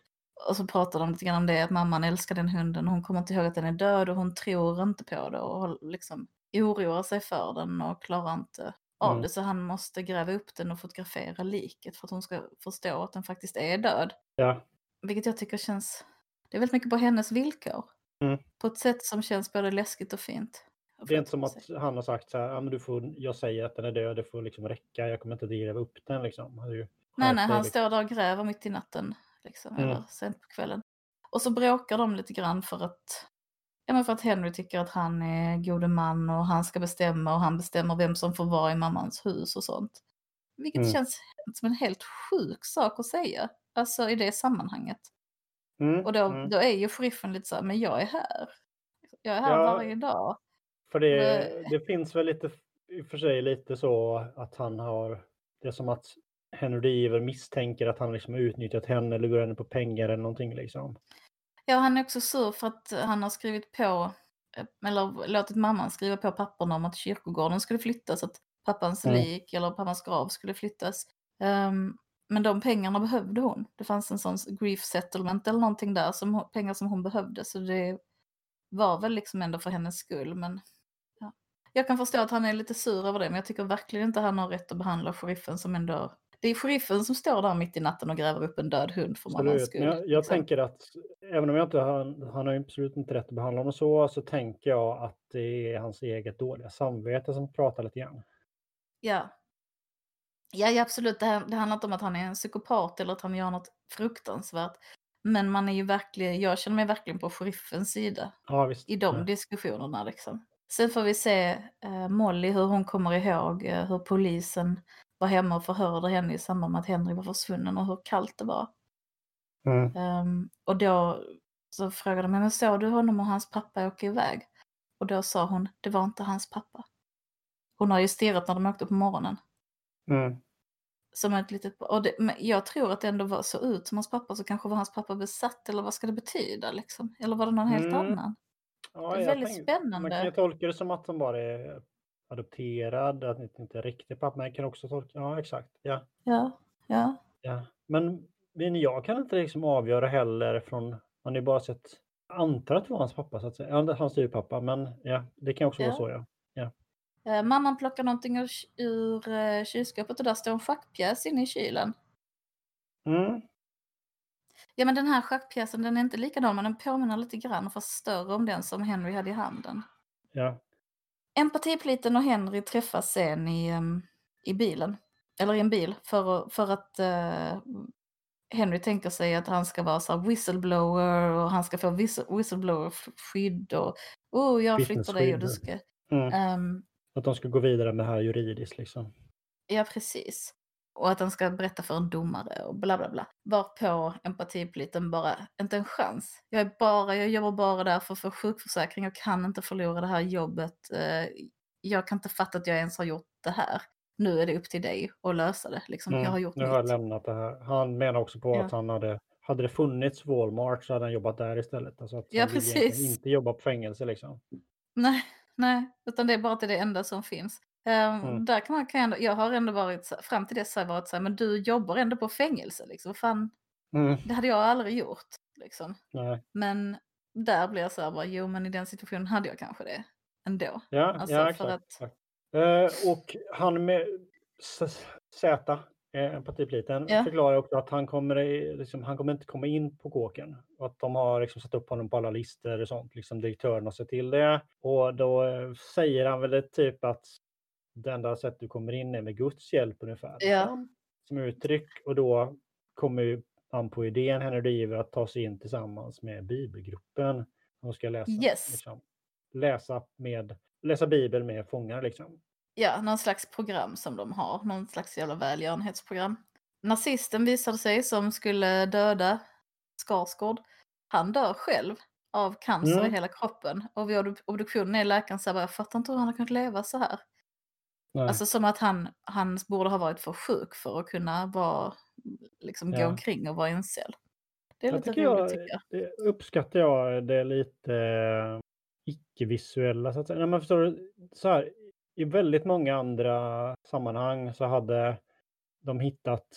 Och så pratar de lite grann om det, att mamman älskar den hunden. Hon kommer inte ihåg att den är död och hon tror inte på det och liksom oroar sig för den och klarar inte av Mm. det. Så han måste gräva upp den och fotografera liket för att hon ska förstå att den faktiskt är död. Ja. Vilket jag tycker känns, det är väldigt mycket på hennes villkor. Mm. På ett sätt som känns både läskigt och fint. Det är inte som att han har sagt så här, ja, men du får, jag säger att den är död, det får liksom räcka, jag kommer inte att gräva upp den liksom. Nej, nej, han liksom. står där och gräver mitt i natten. Liksom, Mm. Eller sent på kvällen. Och så bråkar de lite grann för att, ja, men för att Henry tycker att han är gode man och han ska bestämma och han bestämmer vem som får vara i mammans hus och sånt. Vilket Mm. känns som en helt sjuk sak att säga. Alltså i det sammanhanget. Mm, Och då, mm. då är ju sheriffen lite så här, men jag är här. Jag är här Ja. varje dag. För det, Nej. det finns väl lite, i och för sig lite så att han har, det är som att Henry Deaver misstänker att han liksom utnyttjat henne, lurat henne på pengar eller någonting liksom. Ja, han är också sur för att han har skrivit på, eller låtit mamman skriva på papperna om att kyrkogården skulle flyttas, att pappans Mm. lik eller pappans grav skulle flyttas. Ehm, men de pengarna behövde hon. Det fanns en sån grief settlement eller någonting där, som, pengar som hon behövde. Så det var väl liksom ändå för hennes skull. Men ja. Jag kan förstå att han är lite sur över det, men jag tycker verkligen inte han har rätt att behandla sheriffen som ändå... Det är sheriffen som står där mitt i natten och gräver upp en död hund för Absolut. skull. Jag, jag tänker att även om jag inte, han, han har absolut inte rätt att behandla honom så, så tänker jag att det är hans eget dåliga samvete som pratar lite grann. Ja. Ja, ja absolut. Det, här, det handlar inte om att han är en psykopat eller att han gör något fruktansvärt. Men man är ju verkligen, jag känner mig verkligen på sheriffens sida Ja, i de Ja. diskussionerna. Liksom. Sen får vi se eh, Molly, hur hon kommer ihåg eh, hur polisen var hemma och förhörde henne i samband med att Henry var försvunnen och hur kallt det var. Mm. Ehm, och då så frågade de, men såg du honom och hans pappa åka iväg? Och då sa hon, det var inte hans pappa. Hon har ju stirrat när de åkte på morgonen. Mm. Som ett litet... Och det, jag tror att det ändå var så ut som hans pappa, så kanske var hans pappa besatt, eller vad ska det betyda liksom? Eller var det någon helt Mm. annan? Ja, Det är väldigt tänk- spännande. Man kan ju tolka det som att de bara är adopterad, att det inte är riktigt pappa. Man kan också tolka, ja exakt. Ja, Ja, ja. ja. Men, men jag kan inte liksom avgöra heller från, man har ju bara sett, antar att det var hans pappa så att säga. Ja, hans styvpappa, men ja, det kan också Ja. vara så ja. Eh, mamman plockar någonting ur, ur eh, kylskåpet och där står en schackpjäs inne i kylen. Mm. Ja men den här schackpjäsen den är inte likadan men den påminner lite grann fast större om den som Henry hade i handen. Ja. Empatipliten och Henry träffas sen i, um, i bilen. Eller i en bil för, för att uh, Henry tänker sig att han ska vara så här whistleblower och han ska få whistleblower-skydd och oh, jag flyttar dig och du ska... Mm. Um, att de ska gå vidare med det här juridiskt liksom. Ja, precis. Och att han ska berätta för en domare och bla bla bla. Varpå empatipliten bara, inte en chans. Jag, är bara, jag jobbar bara där för att få sjukförsäkring, jag kan inte förlora det här jobbet. Eh, jag kan inte fatta att jag ens har gjort det här nu är det upp till dig att lösa det. Liksom, mm, jag har gjort nu har jag lämnat det här. Han menar också på ja. att han hade, hade det funnits Walmart så hade han jobbat där istället. Alltså att ja, han precis. inte jobba på fängelse liksom. Nej, nej, utan det är bara att det är det enda som finns. Um, mm. Där kan man, kan jag, ändå, jag har ändå varit, fram till dess har jag varit så här, men du jobbar ändå på fängelse liksom. Fan, mm. det hade jag aldrig gjort. Liksom. Men där blir jag så här, bara, jo men i den situationen hade jag kanske det ändå. Ja, alltså, ja exakt. Att... Uh, och han med Z, eh, empatipliten, ja. förklarar också att han kommer, liksom, han kommer inte komma in på kåken. Att de har liksom satt upp honom på alla listor och sånt, liksom direktören har sett till det. Och då eh, säger han väl typ att det enda sättet du kommer in är med Guds hjälp ungefär. Ja. Som uttryck. Och då kommer han på idén, Henry Driver, att ta sig in tillsammans med bibelgruppen. De ska läsa, yes. liksom, läsa, med, läsa bibel med fångar liksom. Ja, någon slags program som de har. Någon slags jävla välgörenhetsprogram. Nazisten visade sig som skulle döda Skarsgård. Han dör själv av cancer mm. i hela kroppen. Och vid obduktionen är läkaren så här, jag fattar inte hur han har kunnat leva så här. Nej. Alltså som att han, han borde ha varit för sjuk för att kunna vara, liksom ja. gå omkring och vara i en cell. Det är jag lite roligt jag, tycker jag. Det uppskattar jag det lite eh, icke-visuella så att säga. Nej, men förstår du, så här, i väldigt många andra sammanhang så hade de hittat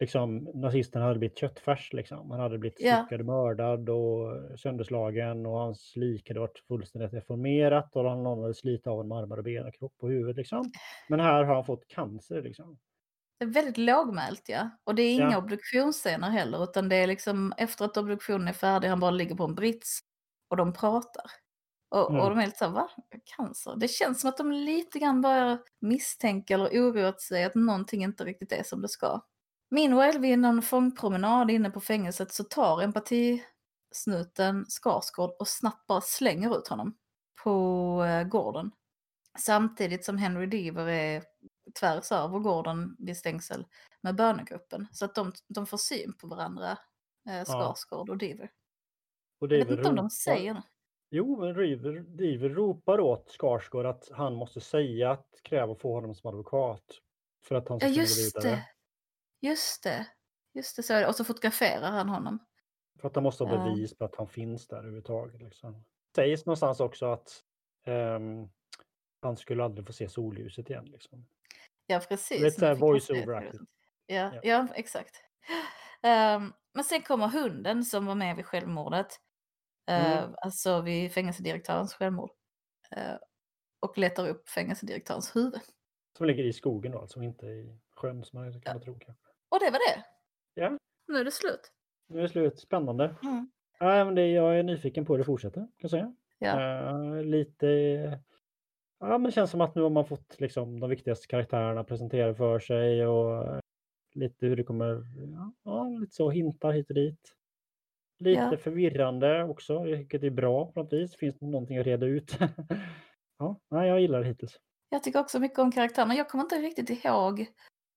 liksom nazisterna hade blivit köttfärs liksom. Han hade blivit yeah. styckad, mördad och sönderslagen och hans lik hade varit fullständigt deformerat och han hade slitit av en armar och ben och kropp och huvud liksom. Men här har han fått cancer liksom. Det är väldigt lågmält ja. Och det är inga ja. obduktionsscener heller utan det är liksom efter att obduktionen är färdig, han bara ligger på en brits och de pratar. Och, mm. och de är lite såhär, va? Cancer? Det känns som att de lite grann börjar misstänka eller oroat sig att någonting inte riktigt är som det ska. Meanwhile, vid någon fångpromenad inne på fängelset så tar empatisnuten Skarsgård och snabbt bara slänger ut honom på eh, gården. Samtidigt som Henry Deaver är tvärs över gården vid stängsel med bönegruppen. Så att de, de får syn på varandra, eh, Skarsgård och Deaver. Och Jag vet inte om de säger något. Jo, men River, River ropar åt Skarsgård att han måste säga att kräva att få honom som advokat. För att han ska ja, gå vidare. Det. Just det. Just det, så Och så fotograferar han honom. För att han måste ha bevis på att han finns där överhuvudtaget. Liksom. Det sägs någonstans också att um, han skulle aldrig få se solljuset igen. Liksom. Ja, precis. Lite såhär voice-over ja, ja. ja, exakt. Um, men sen kommer hunden som var med vid självmordet. Mm. Uh, alltså vid fängelsedirektörens självmord. Uh, och letar upp fängelsedirektörens huvud. Som ligger i skogen då, alltså inte i sjön som man kan ja. tro kanske. Och det var det. Ja. Nu är det slut. Nu är det slut. Spännande. Mm. Ja, men det, jag är nyfiken på hur det fortsätter, kan jag säga. Ja. Uh, lite... Ja, men det känns som att nu har man fått liksom, de viktigaste karaktärerna presenterade för sig och lite hur det kommer... Ja, lite så hintar hit och dit. Lite ja. förvirrande också, vilket är bra på något vis. Finns det någonting att reda ut? ja, nej, jag gillar det hittills. Jag tycker också mycket om karaktärerna. Jag kommer inte riktigt ihåg.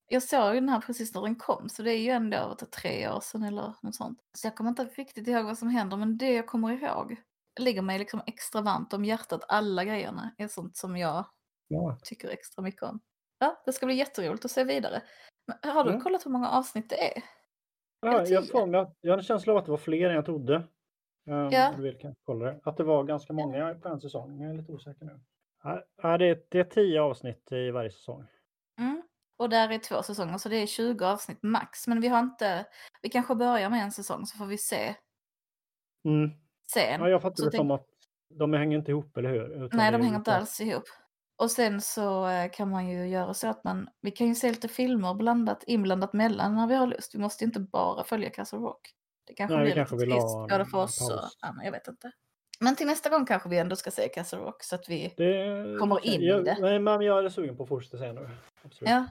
Jag såg den här precis när den kom, så det är ju ändå tre år sedan eller något sånt. Så jag kommer inte riktigt ihåg vad som händer, men det jag kommer ihåg ligger mig liksom extra varmt om hjärtat. Alla grejerna är sånt som jag ja. tycker extra mycket om. Ja, det ska bli jätteroligt att se vidare. Men har du ja. kollat hur många avsnitt det är? Ja, jag, får, jag, jag hade en känsla av att det var fler än jag trodde. Um, ja. Du vill kanske kolla det. Att det var ganska många på en säsong. Jag är lite osäker nu. Ja, det, är, det är tio avsnitt i varje säsong. Mm. Och där är två säsonger, så det är 20 avsnitt max. Men vi har inte... Vi kanske börjar med en säsong så får vi se. Mm. Sen. Ja, jag fattar det som att de hänger inte ihop, eller hur? Utan Nej, de hänger inte alls ihop. Och sen så eh, kan man ju göra så att man, vi kan ju se lite filmer blandat, inblandat mellan när vi har lust. Vi måste inte bara följa Castle Rock. Det kanske Nej, vi blir kanske lite trist både för oss och Anna, jag vet inte. Men till nästa gång kanske vi ändå ska se Castle Rock så att vi, Det, Kommer in i jag, det. Nej, men jag är sugen på att fortsätta se nu. Absolut. ja,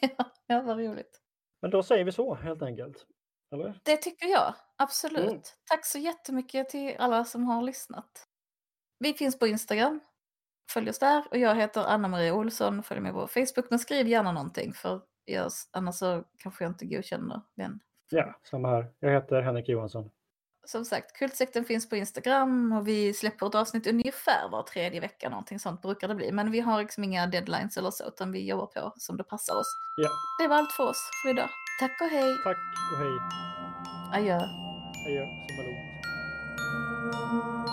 ja vad roligt. Men då säger vi så helt enkelt. Eller? Det tycker jag, absolut. Mm. Tack så jättemycket till alla som har lyssnat. Vi finns på Instagram. Följ oss där och jag heter Anna-Maria Olsson. Följ mig på Facebook men skriv gärna någonting för jag, annars så kanske jag inte godkänner den. Ja, samma här. Jag heter Henrik Johansson. Som sagt, Kultsekten finns på Instagram och vi släpper ett avsnitt ungefär var tredje vecka. Någonting sånt brukar det bli. Men vi har liksom inga deadlines eller så utan vi jobbar på som det passar oss. Ja, Det var allt för oss för idag. Tack och hej. tack och hej. Adjö. Adjö, lugnt.